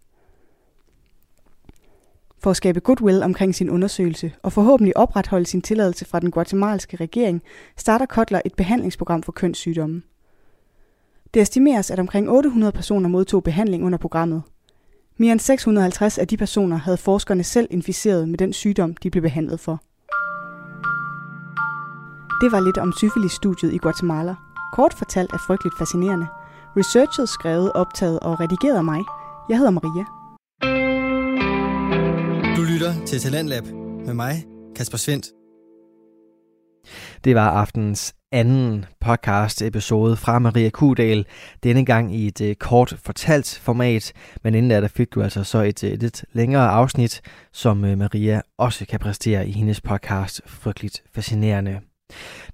for at skabe goodwill omkring sin undersøgelse og forhåbentlig opretholde sin tilladelse fra den guatemalske regering, starter Kotler et behandlingsprogram for kønssygdomme. Det estimeres, at omkring 800 personer modtog behandling under programmet. Mere end 650 af de personer havde forskerne selv inficeret med den sygdom, de blev behandlet for. Det var lidt om syfilis-studiet i Guatemala. Kort fortalt er frygteligt fascinerende. Researchet skrevet, optaget og redigeret af mig. Jeg hedder Maria. Du lytter til Talentlab med mig, Kasper Svendt. Det var aftens anden podcast episode fra Maria Kudal. Denne gang i et øh, kort fortalt format, men inden der fik du altså så et, et lidt længere afsnit, som øh, Maria også kan præstere i hendes podcast Frygteligt Fascinerende.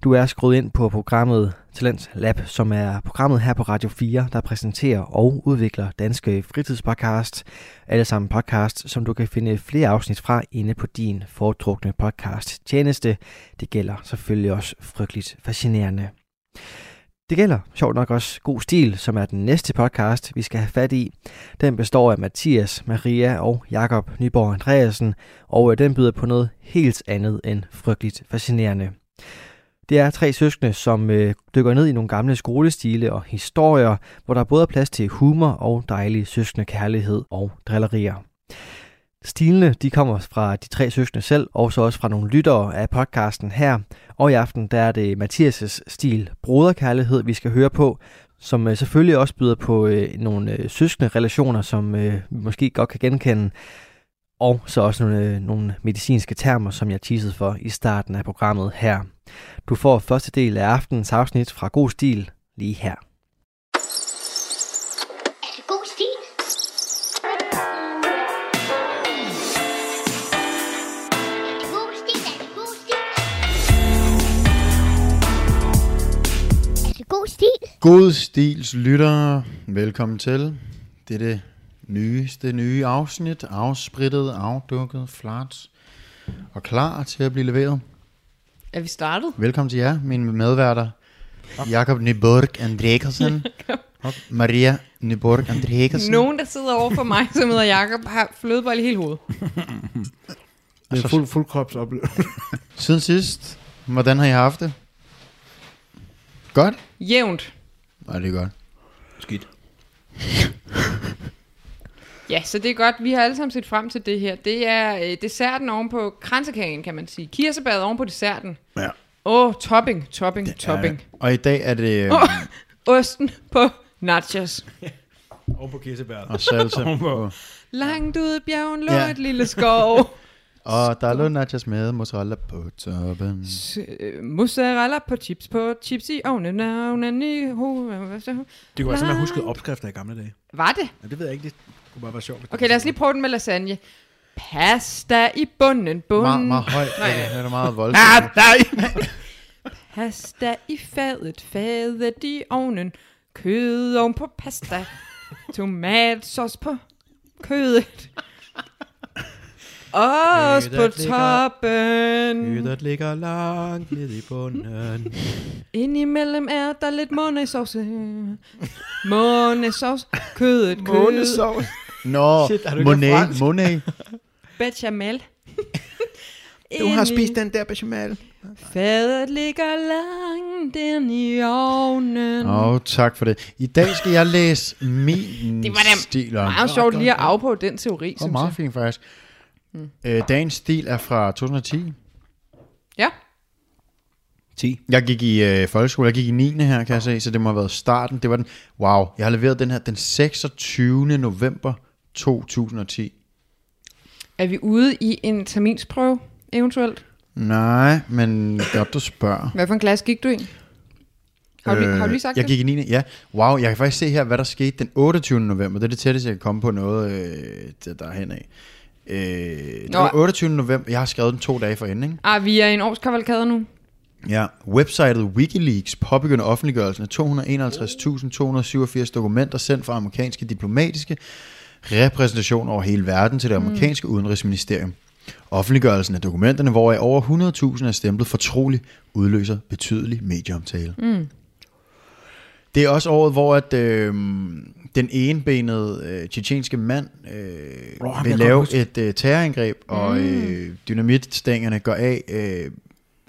Du er skruet ind på programmet Talents Lab, som er programmet her på Radio 4, der præsenterer og udvikler danske fritidspodcast. Alle sammen podcast, som du kan finde flere afsnit fra inde på din foretrukne podcast tjeneste. Det gælder selvfølgelig også frygteligt fascinerende. Det gælder sjovt nok også God Stil, som er den næste podcast, vi skal have fat i. Den består af Mathias, Maria og Jakob Nyborg Andreasen, og øh, den byder på noget helt andet end frygteligt fascinerende. Det er tre søskende, som øh, dykker ned i nogle gamle skolestile og historier, hvor der både er plads til humor og dejlig søskende kærlighed og drillerier. Stilene de kommer fra de tre søskende selv, og så også fra nogle lyttere af podcasten her. Og i aften der er det Mathias' stil Broderkærlighed, vi skal høre på, som øh, selvfølgelig også byder på øh, nogle øh, søskende relationer, som øh, vi måske godt kan genkende. Og så også nogle, øh, nogle medicinske termer, som jeg teasede for i starten af programmet her. Du får første del af aftenens afsnit fra God Stil lige her. Er det god stil? Er det god stil? Er det god stil? Er det god stil? God stils lyttere, velkommen til. Det er det nyeste nye afsnit, afsprittet, afdukket, flot og klar til at blive leveret. Er vi startet? Velkommen til jer, mine medværter. Jakob Nyborg Andrekersen og Maria Nyborg Andrekersen. Nogen, der sidder over for mig, som hedder Jakob, har flødebold i hele hovedet. Det er fuld, fuld kropsoplevelse. Siden sidst, hvordan har I haft det? Godt? Jævnt. Nej, det er godt. Skidt. Ja, så det er godt. Vi har alle sammen set frem til det her. Det er øh, desserten oven på kransekagen, kan man sige. Kirsebær oven på desserten. Ja. Åh, oh, topping, topping, topping. Og i dag er det Åh, <laughs> osten på nachos. <laughs> Oven på kirsebæret. og salsa. Ovenpå. på. Langt ude i bjergen lå Ja. et lille skov. <laughs> Og der lå nachos med mozzarella på toppen. S- øh, Mozzarella på chips på chips i ovnen. ovnen i ho-? Det kunne være sådan, at huske opskrifter i gamle dage. Var det? Ja, det ved jeg ikke. Det kunne bare være sjovt. Okay, lad os lige prøve den med lasagne. Pasta i bunden, bunden. Meget, meget højt. Nej. Det er meget voldsomt. Ah, nej! <laughs> <laughs> Pasta i fadet, fadet i ovnen. Kød oven på pasta. Tomatsauce på kødet. Ost på Kødet ligger- toppen. Kødet ligger langt nede i bunden. Indimellem er der lidt månesauce. Månesauce. Kødet, kød. Månesovs. Nå, Shit, har du ikke Monet, fransk? Monet. <laughs> Bechamel. <laughs> Du har Ind i spist den der bechamel. Fadet ligger langt ind i ovnen. Åh, oh, tak for det. I dag skal jeg læse min <laughs> Det var da stil. op. Meget sjovt lige at afprøve den teori, Det synes meget jeg. fint faktisk. Mm. Øh, dagens stil er fra 2010. Ja. 10. Jeg gik i øh, folkeskole, jeg gik i 9. her, kan jeg se, så det må have været starten. Det var den, wow, jeg har leveret den her den 26. november 2010. Er vi ude i en terminsprøve, eventuelt? Nej, men godt du spørger. Hvad for en klasse gik du i? Har du, lige- har du lige sagt Øh, Jeg det? gik i 9. Ja, wow, jeg kan faktisk se her, hvad der skete den 28. november. Det er det tætteste, jeg kan komme på noget øh, der hen af. Øh, det Nå. var 28. november. Jeg har skrevet den to dage for enden, ikke? Ah, vi er i en årskavalkade nu. Ja, websitet Wikileaks påbegynder offentliggørelsen af 251.287 dokumenter sendt fra amerikanske diplomatiske repræsentationer over hele verden til det amerikanske mm. udenrigsministerium. Offentliggørelsen af dokumenterne, hvor over 100.000 er stemplet fortrolig, udløser betydelig medieomtale. Mm. Det er også året, hvor at, øh, den enbenede øh, tjetjenske mand øh, oh, vil lave et øh, terrorangreb, og øh, dynamitstængerne går af øh,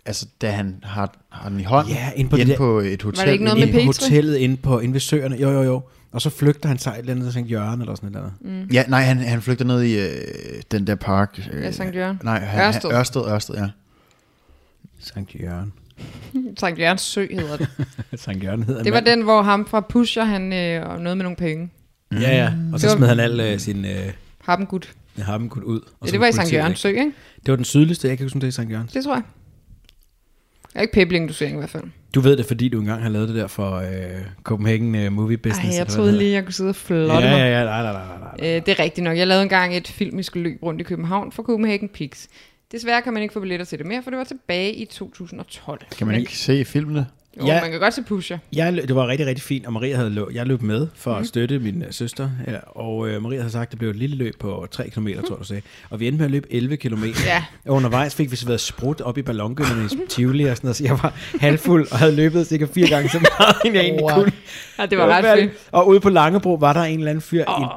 altså, da han har, har den i hånden, Ja, inde på det inde der- på et hotel. Var det ikke noget med Petri? hotellet, inde på, søerne. Jo, jo, jo. Og så flygter han sig et eller andet til St. Jørgen eller sådan noget. Mm. Ja, nej, han, han flygter ned i øh, den der park. Øh, Ja, Sankt Jørgen. Nej, han, Ørsted. Ørsted. Ørsted, Ørsted, ja. Sankt Jørgen. <laughs> Sankt Jørgens Sø hedder det. <laughs> Sankt Jørgen hedder Det var manden. den, hvor ham fra Pusher, han øh, og noget med nogle penge. Ja, ja. Og så var- smed han al øh, sin øh, Har dem godt. harmengud ud. Og Ja, det var i Sankt Jørgens. Sø, ikke? Det var den sydligste, jeg kan huske, det er i Sankt Jørgens. Det tror jeg. Det er ikke pebling-dosering i hvert fald. Du ved det, fordi du engang har lavet det der for øh, Copenhagen øh, Movie Business. Ej, jeg troede lige, jeg kunne sidde og flotte Ja, mig. ja, ja, nej, nej, nej, nej, nej. Øh, det er rigtigt nok. Jeg lavede engang et filmisk løb rundt i København for Copenhagen Pix. Desværre kan man ikke få billetter til det mere, for det var tilbage i 2012. Kan man Men- ikke se filmene? Jo, Ja. man kan godt se Pusher. Jeg, det var rigtig, rigtig fint, og Maria havde løb, jeg løb med for mm. at støtte min øh, søster, ja, og øh, Maria havde sagt, at det blev et lille løb på 3 km, tror jeg, du sagde. Og vi endte med at løbe 11 km. Ja. Og undervejs fik vi så været sprudt op i ballongønnerne i Tivoli og sådan noget, så jeg var halvfuld og havde løbet cirka fire gange så meget, end jeg egentlig Wow. kunne. ja, det var ret fedt. Og ude på Langebro var der en eller anden fyr oh. i en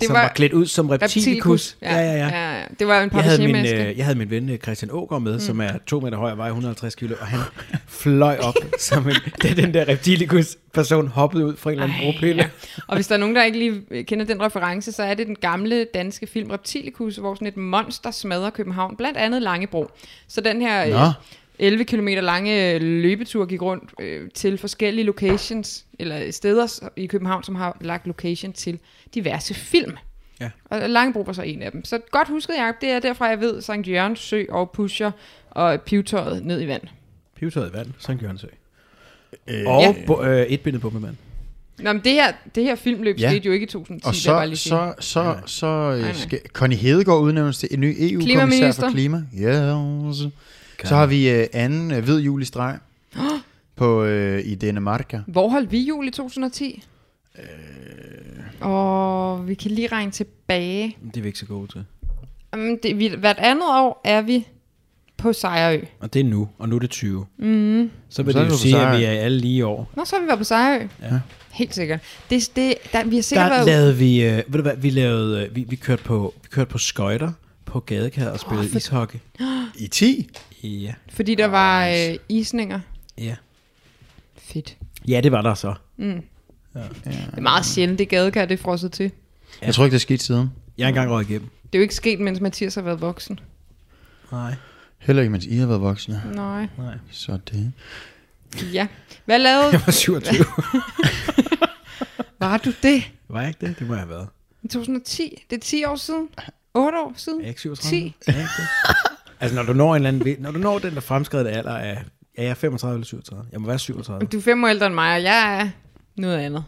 papmaché-tøj, som var, var klædt ud som reptilikus. Ja, ja, ja. ja, ja. Det var en Jeg havde, min, øh, jeg havde min ven øh, Christian Ågaard med, mm. som er to meter høj og vejer 150 kilo, og han fløj op, <laughs> som en, da den der reptilikus-person hoppede ud fra en eller anden bropille. Ja. Og hvis der er nogen, der ikke lige øh, kender den reference, så er det den gamle danske film Reptilikus, hvor sådan et monster smadrer København, blandt andet Langebro. Så den her Nå. øh, 11 km lange øh, løbetur gik rundt øh, til forskellige locations, eller steder i København, som har lagt location til diverse film. Ja. Og Langebro var så en af dem. Så godt husket, Jacob, det er derfra, jeg ved, Sankt Jørgens Sø og Pusher og pivtøjet ned i vand. Pivtøjet i vand, Sankt Jørgensø. Øh, Og Ja. bo, øh, et bindet bombemand. Nå, men det her, det her filmløb Ja. skete jo ikke i 2010, Og jeg bare så, lige så, så, så nej. øh, skal Connie Hedegaard udnævnes til en ny EU-kommissær Klimaminister. for klima. Yes. Så har vi øh, anden øh, hvid jul i streg <gasps> på, øh, i Dänemark. Hvor holdt vi jul i 2010? Øh... Og vi kan lige regne tilbage. Det er vi ikke så gode til. Um, det, vi, hvert andet år er vi på Sejrø. Og det er nu, og nu er det 20. Mm. Så vil Så er det vi jo på sige, at vi er alle lige år. Nå, så har vi været på Sejrø. Ja. Helt sikkert. Det, det, der, vi har sikkert Der været... lavede vi, øh, ved du hvad, vi lavede, øh, vi, vi kørte på, vi kørte på skøjter på gadekær og spillede for- ishockey. I 10? Ja. Fordi der var øh, isninger. Ja. Fedt. Ja, det var der så. Det er meget sjældent, det gadekær, det er frosset til. Ja. Jeg tror ikke, det er sket siden. Jeg er engang røget igennem. Det er jo ikke sket, mens Mathias har været voksen. Nej. Heller ikke, mens I har været voksne. Nej. Nej. Så det. Ja. Hvad lavede... Jeg var 27. <laughs> Var du det? var jeg ikke det? Det må jeg have været. I 2010? Det er 10 år siden? 8 år siden? Er jeg ikke 37? 10? Er jeg ikke det? Altså, når du når en eller anden, når du når den der fremskredte alder af, ja, jeg er 35 eller 37. Jeg må være 37. Du er fem år ældre end mig, og jeg er noget andet.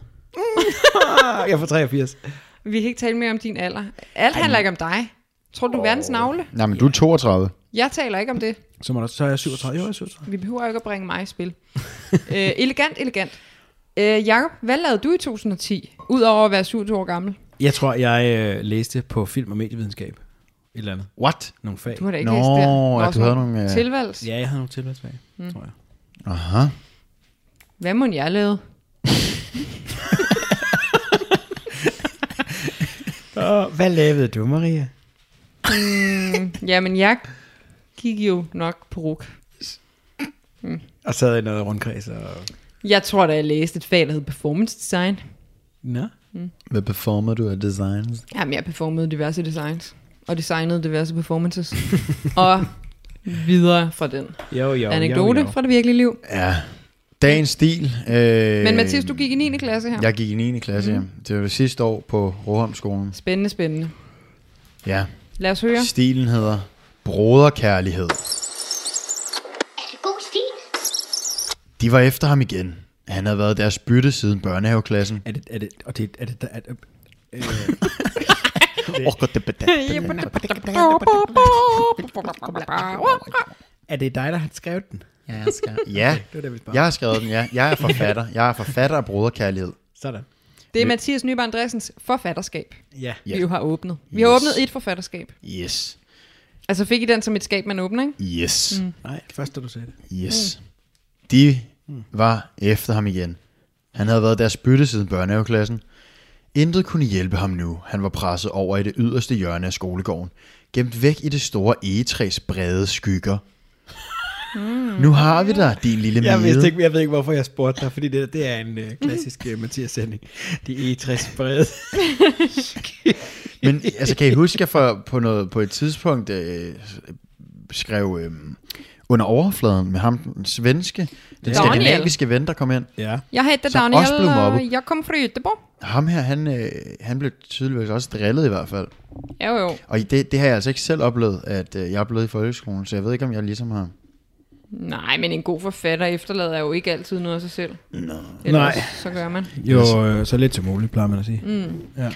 <laughs> jeg er fra 83. Vi kan ikke tale mere om din alder. Alt handler ikke om dig. Tror du, er verdens navle? Nej, men du er 32. Jeg taler ikke om det. Så, må der, så er jeg 37. Jo, jeg er 37. Vi behøver ikke at bringe mig i spil. <laughs> øh, elegant, elegant. Øh, Jacob, hvad lavede du i 2010, udover at være 27 år gammel? Jeg tror, jeg øh, læste på film- og medievidenskab. Et eller andet. What? Nogle fag. Du har da ikke Nå, læst det. ja, Også du havde nogle, øh, Tilvalgs. Ja, jeg havde nogle tilvalgsfag, mm. tror jeg. Aha. Hvad må jeg lave? <laughs> Oh, hvad lavede du, Maria? Mm, jamen, jeg gik jo nok på ruk. Og sad i noget rundkreds og... Jeg tror da, jeg læste et fag, der hed Performance Design. Nå. Hvad performer du af designs? Jamen, jeg performede diverse designs. Og designede diverse performances. og videre fra den Jo, jo, anekdote jo, jo. fra det virkelige liv. Ja. Dagens stil. Øh, Men Mathias, du gik i 9. klasse her. Jeg gik i 9. klasse, mm. ja. Det var det sidste år på Roholmskolen. Spændende, spændende. Ja. Lad os høre. Stilen hedder Broderkærlighed. Er det god stil? De var efter ham igen. Han havde været deres bytte siden børnehaveklassen. Er det, er det, og det, er det, er det, øh, er det dig, der har skrevet den? Ja, jeg skal. Ja, Det var det, jeg har skrevet den, ja. Jeg er forfatter. Jeg er forfatter af Broderkærlighed. Sådan. Det er Mathias Nyberg Andresens forfatterskab, Ja. vi jo har åbnet. Vi har Yes. åbnet et forfatterskab. Yes. Altså fik I den som et skab, man åbner, ikke? Yes. Mm. Nej, først da du sagde det. Yes. De var efter ham igen. Han havde været deres bytte siden børnehaveklassen. Intet kunne hjælpe ham nu. Han var presset over i det yderste hjørne af skolegården. Gemt væk i det store egetræs brede skygger. Nu har vi dig, din lille Jeg, vidste ikke, jeg ved ikke, hvorfor jeg spurgte dig, fordi det, det er en uh, klassisk uh, Mathias-sending. De E60 brede. <laughs> Men altså, kan I huske, at jeg for, på, noget, på et tidspunkt øh, skrev øh, under overfladen med ham, den svenske, den Daniel. skandinaviske ven, der kom ind. Ja. Jeg Som Daniel, jeg kom fra Göteborg. Ham her, han, øh, han blev tydeligvis også drillet i hvert fald. Jo, jo. Og det, det har jeg altså ikke selv oplevet, at øh, jeg er blevet i folkeskolen, så jeg ved ikke, om jeg ligesom har... Nej, men en god forfatter efterlader jo ikke altid noget af sig selv. Nå. Nej. Så gør man. Jo, øh, så lidt som muligt, plejer man at sige. Mm. Ja.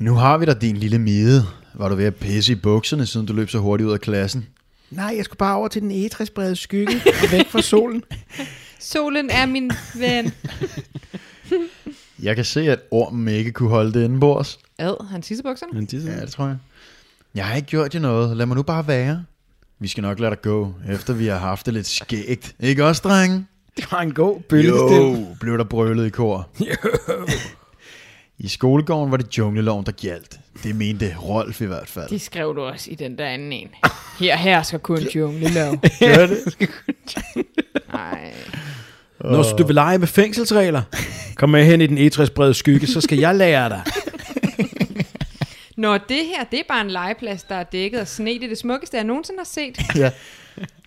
Nu har vi dig, din lille mide. Var du ved at pisse i bukserne, siden du løb så hurtigt ud af klassen? Nej, jeg skulle bare over til den E60 brede skygge og <laughs> væk fra solen. Solen er min ven. <laughs> Jeg kan se, at ormen ikke kunne holde det indenbords. Ad, han tissebukserne? Men de Ja, det tror jeg. Jeg har ikke gjort jer noget. Lad mig nu bare være. Vi skal nok lade dig gå, efter vi har haft det lidt skægt. Ikke også, drenge? Det var en god bølgestil. Jo, blev der brølet i kor. I skolegården var det jungleloven, der gjaldt. Det mente Rolf i hvert fald. De skrev du også i den der anden en. Her, her skal kun junglelov. Gør det? Nej. Når du vil lege med fængselsregler, kom med hen i den E60 brede skygge, så skal jeg lære dig. <laughs> Nå, det her, det er bare en legeplads, der er dækket af sne. Det er det smukkeste, jeg nogensinde har set. <laughs> Ja.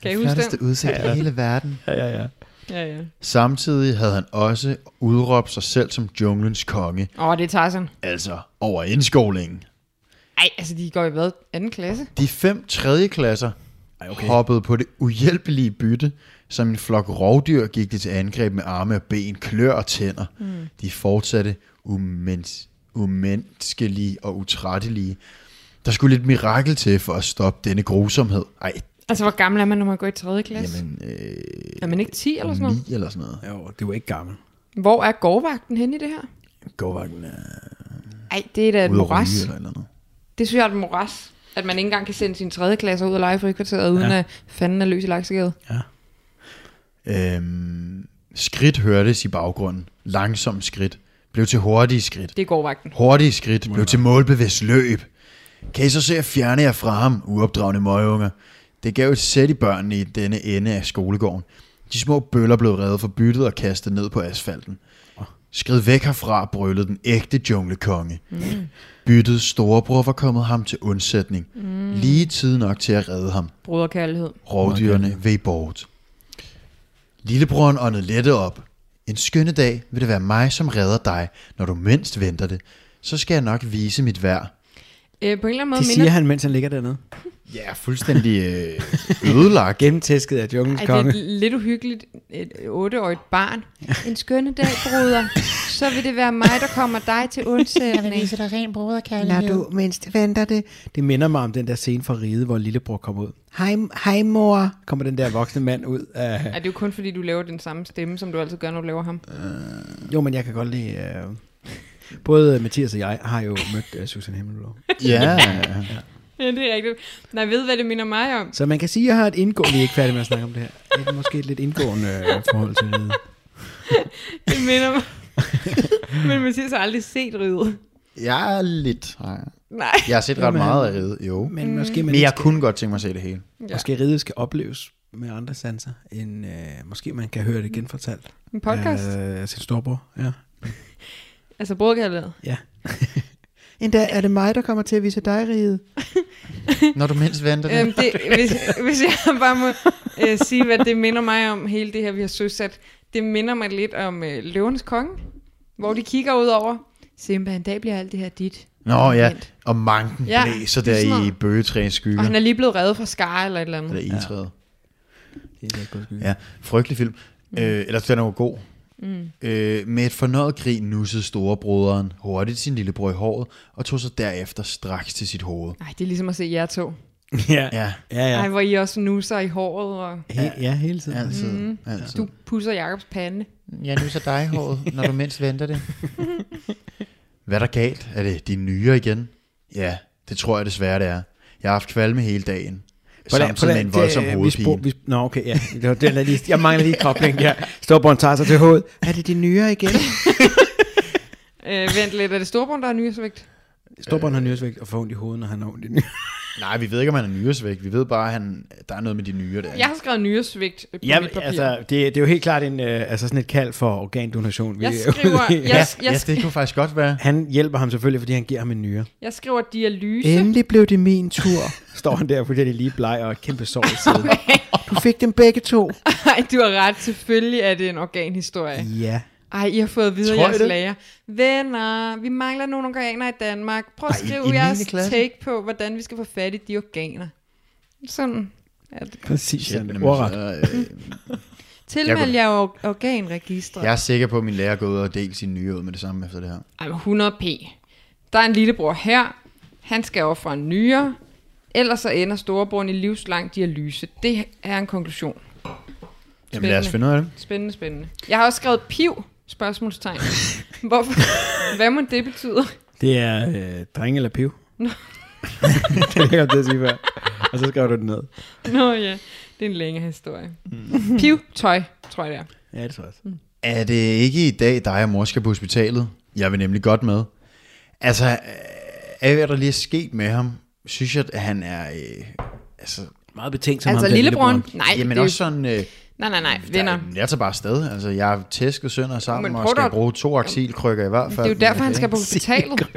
Kan I huske det? Flotteste udsigt i hele verden. Ja, ja, ja. Ja, ja. Samtidig havde han også udråbt sig selv som junglens konge. Åh, det er Tarzan. Altså over indskolingen. Ej, altså, de går i hvad? Anden klasse? De fem tredje klasser Ej, okay. hoppede på det uhjælpelige bytte. Som en flok rovdyr gik de til angreb med arme og ben, klør og tænder. Mm. De fortsatte umens- umenneskelige og utrættelige. Der skulle et mirakel til for at stoppe denne grusomhed. Ej, Altså, hvor gammel er man, når man går i 3. klasse? jamen, øh, er man ikke 10 eller sådan noget? 9 eller sådan noget. Jo, det var ikke gammel. Hvor er gårdvagten henne i det her? Gårdvagten er Ej, det er da et moras. eller eller andet. Det synes jeg er et moras. At man ikke engang kan sende sine 3. klasser ud og lege i frikvarteret, uden Ja. at fanden er løs i laksegade. Øhm, skridt hørtes i baggrunden. Langsom skridt. Blev til hurtige skridt. Det er gårdvagten. Hurtige skridt blev til målbevidst løb. Kan I så se at fjerne jer fra ham, uopdragende møgeunger? Det gav et sæt i børnene i denne ende af skolegården. De små bøller blev reddet for byttet og kastet ned på asfalten. Skrid væk herfra, brølede den ægte junglekonge. Mm. Byttets storebror var kommet ham til undsætning. Mm. Lige tid nok til at redde ham. Broderkærlighed. Rovdyrene ved bort. Lillebroren åndede lette op. En skønne dag vil det være mig, som redder dig, når du mindst venter det. Så skal jeg nok vise mit værd. Øh, på en eller anden måde Det minder... siger han, mens han ligger dernede. <laughs> Ja, fuldstændig øh, ødelagt. Gennemtæsket af junglens Ej, det konge. er lidt uhyggeligt. Et otteårigt barn. En skønne dag, bruder. Så vil det være mig, der kommer dig til undsætning. dig ren broderkærlighed. Når du mindst venter det. Det minder mig om den der scene fra Ride, hvor lillebror kommer ud. Hej, hej mor. Kommer den der voksne mand ud af... Er det er jo kun fordi, du laver den samme stemme, som du altid gør, når du laver ham. Jo, men jeg kan godt lide... Uh... Både Mathias og jeg har jo mødt uh, Susan Himmelblå. Ja, Ja, det er rigtigt. Nej, jeg ved, hvad det minder mig om. Så man kan sige, at jeg har et indgående... Vi er ikke færdige med at snakke om det her. Et, måske et lidt indgående uh, forhold til Ride. <laughs> Det minder mig. Men Mathias har aldrig set ride. jeg er lidt. Nej. Nej. Jeg har set ret Jamen, meget af ride, jo. Men måske man Men jeg skal, kunne godt tænke mig at se det hele. Ja. måske Ride skal opleves med andre sanser, end uh, måske man kan høre det genfortalt. En podcast. Af uh, sin storbror, ja. Altså broderkærlighed. Ja. <laughs> Endda er det mig, der kommer til at vise dig riget. Når du mindst venter det. Øhm, det, <laughs> hvis, hvis jeg bare må øh, sige, hvad det minder mig om, hele det her, vi har søsat. Det minder mig lidt om øh, Løvens Konge, hvor de kigger ud over. Simba, en dag bliver alt det her dit. Nå ja, og manken Ja, blæser er der i noget. bøgetræens skygger. Og han er lige blevet reddet fra skar eller et eller andet. Eller egetræet. Det er godt Ja, frygtelig film. Mm. Øh, ellers den er jo god. Mm. Øh, med et fornøjet grin nussede storebroderen hurtigt sin lillebror i håret, og tog sig derefter straks til sit hoved. Nej, det er ligesom at se jer to. <laughs> ja. Ja, Ja, Ja. Ej, hvor I også nusser i håret, og He- ja, hele tiden. altid. Mm. altid. du pusser Jakobs pande. Jeg nusser dig i håret, når du mindst venter det. <laughs> Hvad er der galt? Er det dine nyere igen? Ja, det tror jeg desværre, det er. Jeg har haft kvalme hele dagen. Samtidig med en voldsom det, vi hovedpine. spor- vi, Nå, okay, ja. Det er lige, jeg mangler lige kobling. Ja. Storbånd tager sig til hovedet. Er det de nyere igen? <laughs> Øh, vent lidt, er det Storbrun, der har nyhedsvægt? Storbånd har nyhedsvægt og får ondt i hovedet, når han har ondt i nyere. Nej, vi ved ikke, om han er nyresvægt. Vi ved bare, at han, der er noget med de nyere der. Jeg har skrevet nyresvigt på Ja, mit papir. altså, det, det er jo helt klart en, øh, altså sådan et kald for organdonation. jeg er skriver, <laughs> jeg, Ja, jeg, ja, det kunne faktisk godt være. Han hjælper ham selvfølgelig, fordi han giver ham en nyre. jeg skriver dialyse. Endelig blev det min tur. <laughs> Står han der, fordi det er lige bleg og et kæmpe sår i siden. Du fik dem begge to. <laughs> Nej, du har ret. Selvfølgelig er det en organhistorie. Ja. Ej, I har fået videre I jeres det? lærer. Venner, vi mangler nogle organer i Danmark. Prøv at Ej, i- skrive i niende jeres klasse? take på, hvordan vi skal få fat i de organer. Sådan er det. Præcis. Shit, Shit, jamen, Ordret. så, øh, <laughs> Tilmeld jer or- organregistret. jeg er sikker på, at min lærer går ud og deler sin nye ud med det samme efter det her. Ej, men 100p. Der er en lillebror her. Han skal ofre en nyre. Ellers så ender storebroren i livslang dialyse. Det er en konklusion. Jamen lad os finde ud af det. Spændende, spændende. Jeg har også skrevet piv, spørgsmålstegn. Hvorfor? Hvad må det betyde? Det er øh, dreng eller piv. <laughs> det er jeg til at sige før. Og så skriver du det ned. Nå ja, det er en længere historie. Mm. Piv, tøj, tror jeg det er. Ja, det tror jeg også. Er det ikke i dag, dig og mor skal på hospitalet? Jeg vil nemlig godt med. Altså, øh, af hvad der lige er sket med ham, synes jeg, at han er... Øh, altså, Meget betænkt som Altså ham, lillebroren? Nej, jamen det er også sådan... Øh, nej, nej, nej, der, venner. jeg tager bare afsted. Altså, jeg har tæsket sønder sammen Men og skal dog- bruge to aksilkrykker i hvert Det fald. er jo derfor, han skal på <laughs> hospitalet.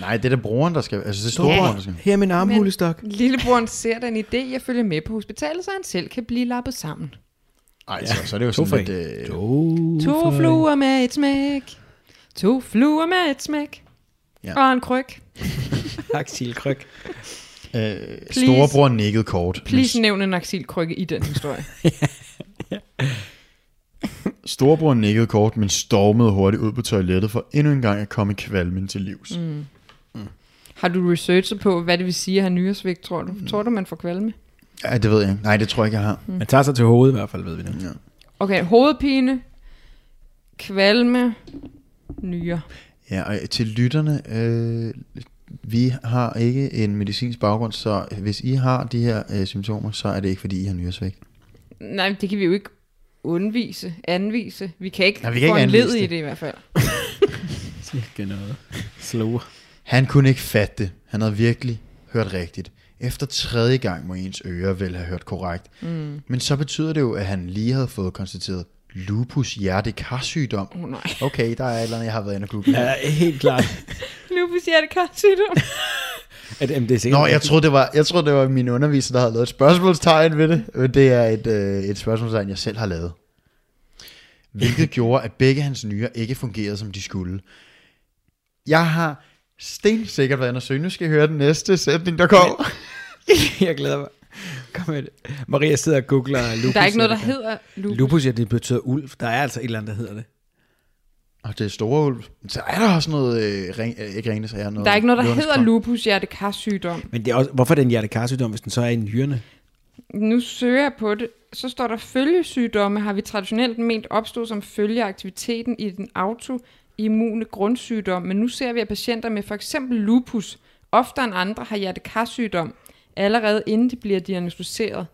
Nej, det er da broren, der skal... Altså, det er storebroren, der skal. Her er min armhulestok. Lillebroren ser den idé at følge med på hospitalet, så han selv kan blive lappet sammen. Ej, så, så er det jo To sådan lidt... Øh, To, To fluer med et smæk. To fluer med et smæk. Ja. Og en kryg. <laughs> Aksilkryg. øh, storebror nikkede kort. Please nævn en aksilkrykke i den historie. <laughs> Storebror nikkede kort, men stormede hurtigt ud på toilettet for endnu en gang at komme kvalmen til livs. Mm. Har du researchet på, hvad det vil sige at have nyresvigt, tror du? Tror du, man får kvalme? Ja, det ved jeg ikke. Nej, det tror jeg ikke, jeg har. Man tager sig til hovedet i hvert fald, ved vi det. Ja. Okay, hovedpine, kvalme, nyre. Ja, og til lytterne, øh, vi har ikke en medicinsk baggrund, så hvis I har de her øh, symptomer, så er det ikke, fordi I har nyresvægt. Nej, det kan vi jo ikke undvise, anvise. Vi kan ikke Nej, vi kan få ikke en led anvise i det. det i hvert fald. <laughs> Ikke noget. Slow. Han kunne ikke fatte det. Han havde virkelig hørt rigtigt. Efter tredje gang må ens ører vel have hørt korrekt. Mm. Men så betyder det jo, at han lige havde fået konstateret lupus hjertekarsygdom. Oh, nej. Okay, der er et eller andet, jeg har været inde og google. Ja, helt klart. <laughs> Lupus hjertekarsygdom. <laughs> At, sikkert Nå, jeg troede, det var, jeg troede, det var min underviser, der havde lavet et spørgsmålstegn ved det. Men det er et, øh, et spørgsmålstegn, jeg selv har lavet. Hvilket <laughs> gjorde, at begge hans nyrer ikke fungerede, som de skulle. Jeg har stensikkert været inde og søge. Nu skal I høre den næste sætning, der kommer. <laughs> jeg glæder mig. Kom med det. Maria sidder og googler lupus. Der er ikke noget, der hedder lupus. Lupus, ja, det betyder ulv. Der er altså et eller andet, der hedder det. Og det er store ulv. Så er der også noget, øh, ring, øh, ikke ringende, så er noget. Der er ikke noget, der hedder lupus hjertekarsygdom. Men det er også, hvorfor er det en hjertekarsygdom, hvis den så er i nyrerne? Nu søger jeg på det. Så står der følgesygdomme har vi traditionelt ment opstod som følge af aktiviteten i den autoimmune grundsygdom, men nu ser vi, at patienter med for eksempel lupus oftere end andre har hjertekarsygdom, allerede inden de bliver diagnostiseret.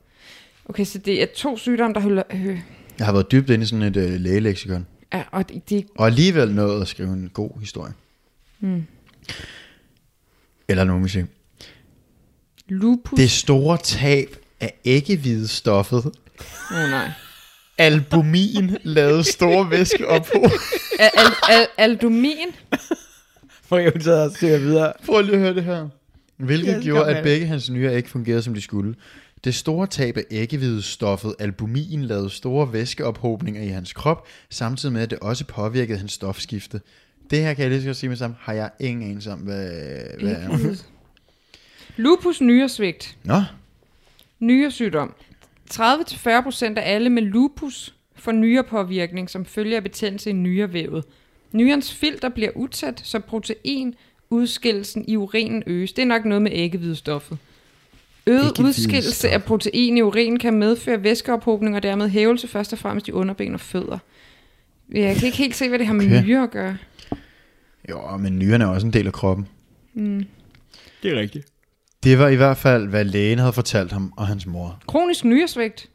Okay, så det er to sygdomme, der holder... Øh, Jeg har været dybt inde i sådan et øh, lægeleksikon. Ja, og det, det, Og alligevel nået at skrive en god historie. Hmm. Eller nu musik. lupus... Det store tab af æggehvidestoffet, Åh oh, nej. albumin, lavede store væske op på. Al, al, al, hun sidder og søger videre. Prøv lige at høre det her. Hvilket ja, gjorde, at begge hans nyrer ikke fungerede, som de skulle. Det store tab af æggehvidestoffet albumin lavede store væskeophobninger i hans krop, samtidig med, at det også påvirkede hans stofskifte. Det her kan jeg lige så godt sige med sammen, har jeg ingen anelse om, hvad, hvad er. Lupus nyresvigt. Nå, Nyresygdom. 30-40% af alle med lupus får nyrepåvirkning som følge af betændelse i nyrevævet. Nyrens filter bliver utæt, så proteinudskillelsen i urinen øges. Det er nok noget med æggehvidestoffet. Øget udskillelse af protein i urinen kan medføre væskeophobning og dermed hævelse først og fremmest i underben og fødder. Jeg kan ikke helt se, hvad det har med Okay. nyre at gøre. jo, men nyrerne er også en del af kroppen. Det er rigtigt. Det var i hvert fald, hvad lægen havde fortalt ham og hans mor. Kronisk nyresvigt.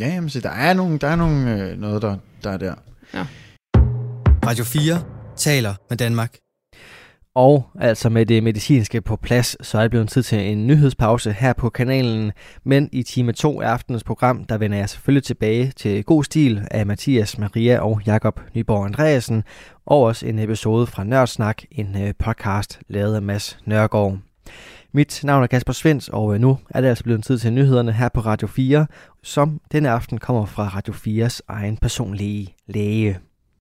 Ja, jamen, så der er, nogle, der er nogle, øh, noget, der, der er der. Radio 4 taler med Danmark. Og altså med det medicinske på plads, så er det blevet tid til en nyhedspause her på kanalen. Men i time 2 af aftenens program, der vender jeg selvfølgelig tilbage til god stil af Mathias, Maria og Jakob Nyborg Andreasen. Og også en episode fra Nørdsnak, en øh, podcast lavet af Mads Nørgaard. Mit navn er Kasper Svens, og øh, nu er det altså blevet tid til nyhederne her på Radio 4, som denne aften kommer fra Radio 4's egen personlige læge.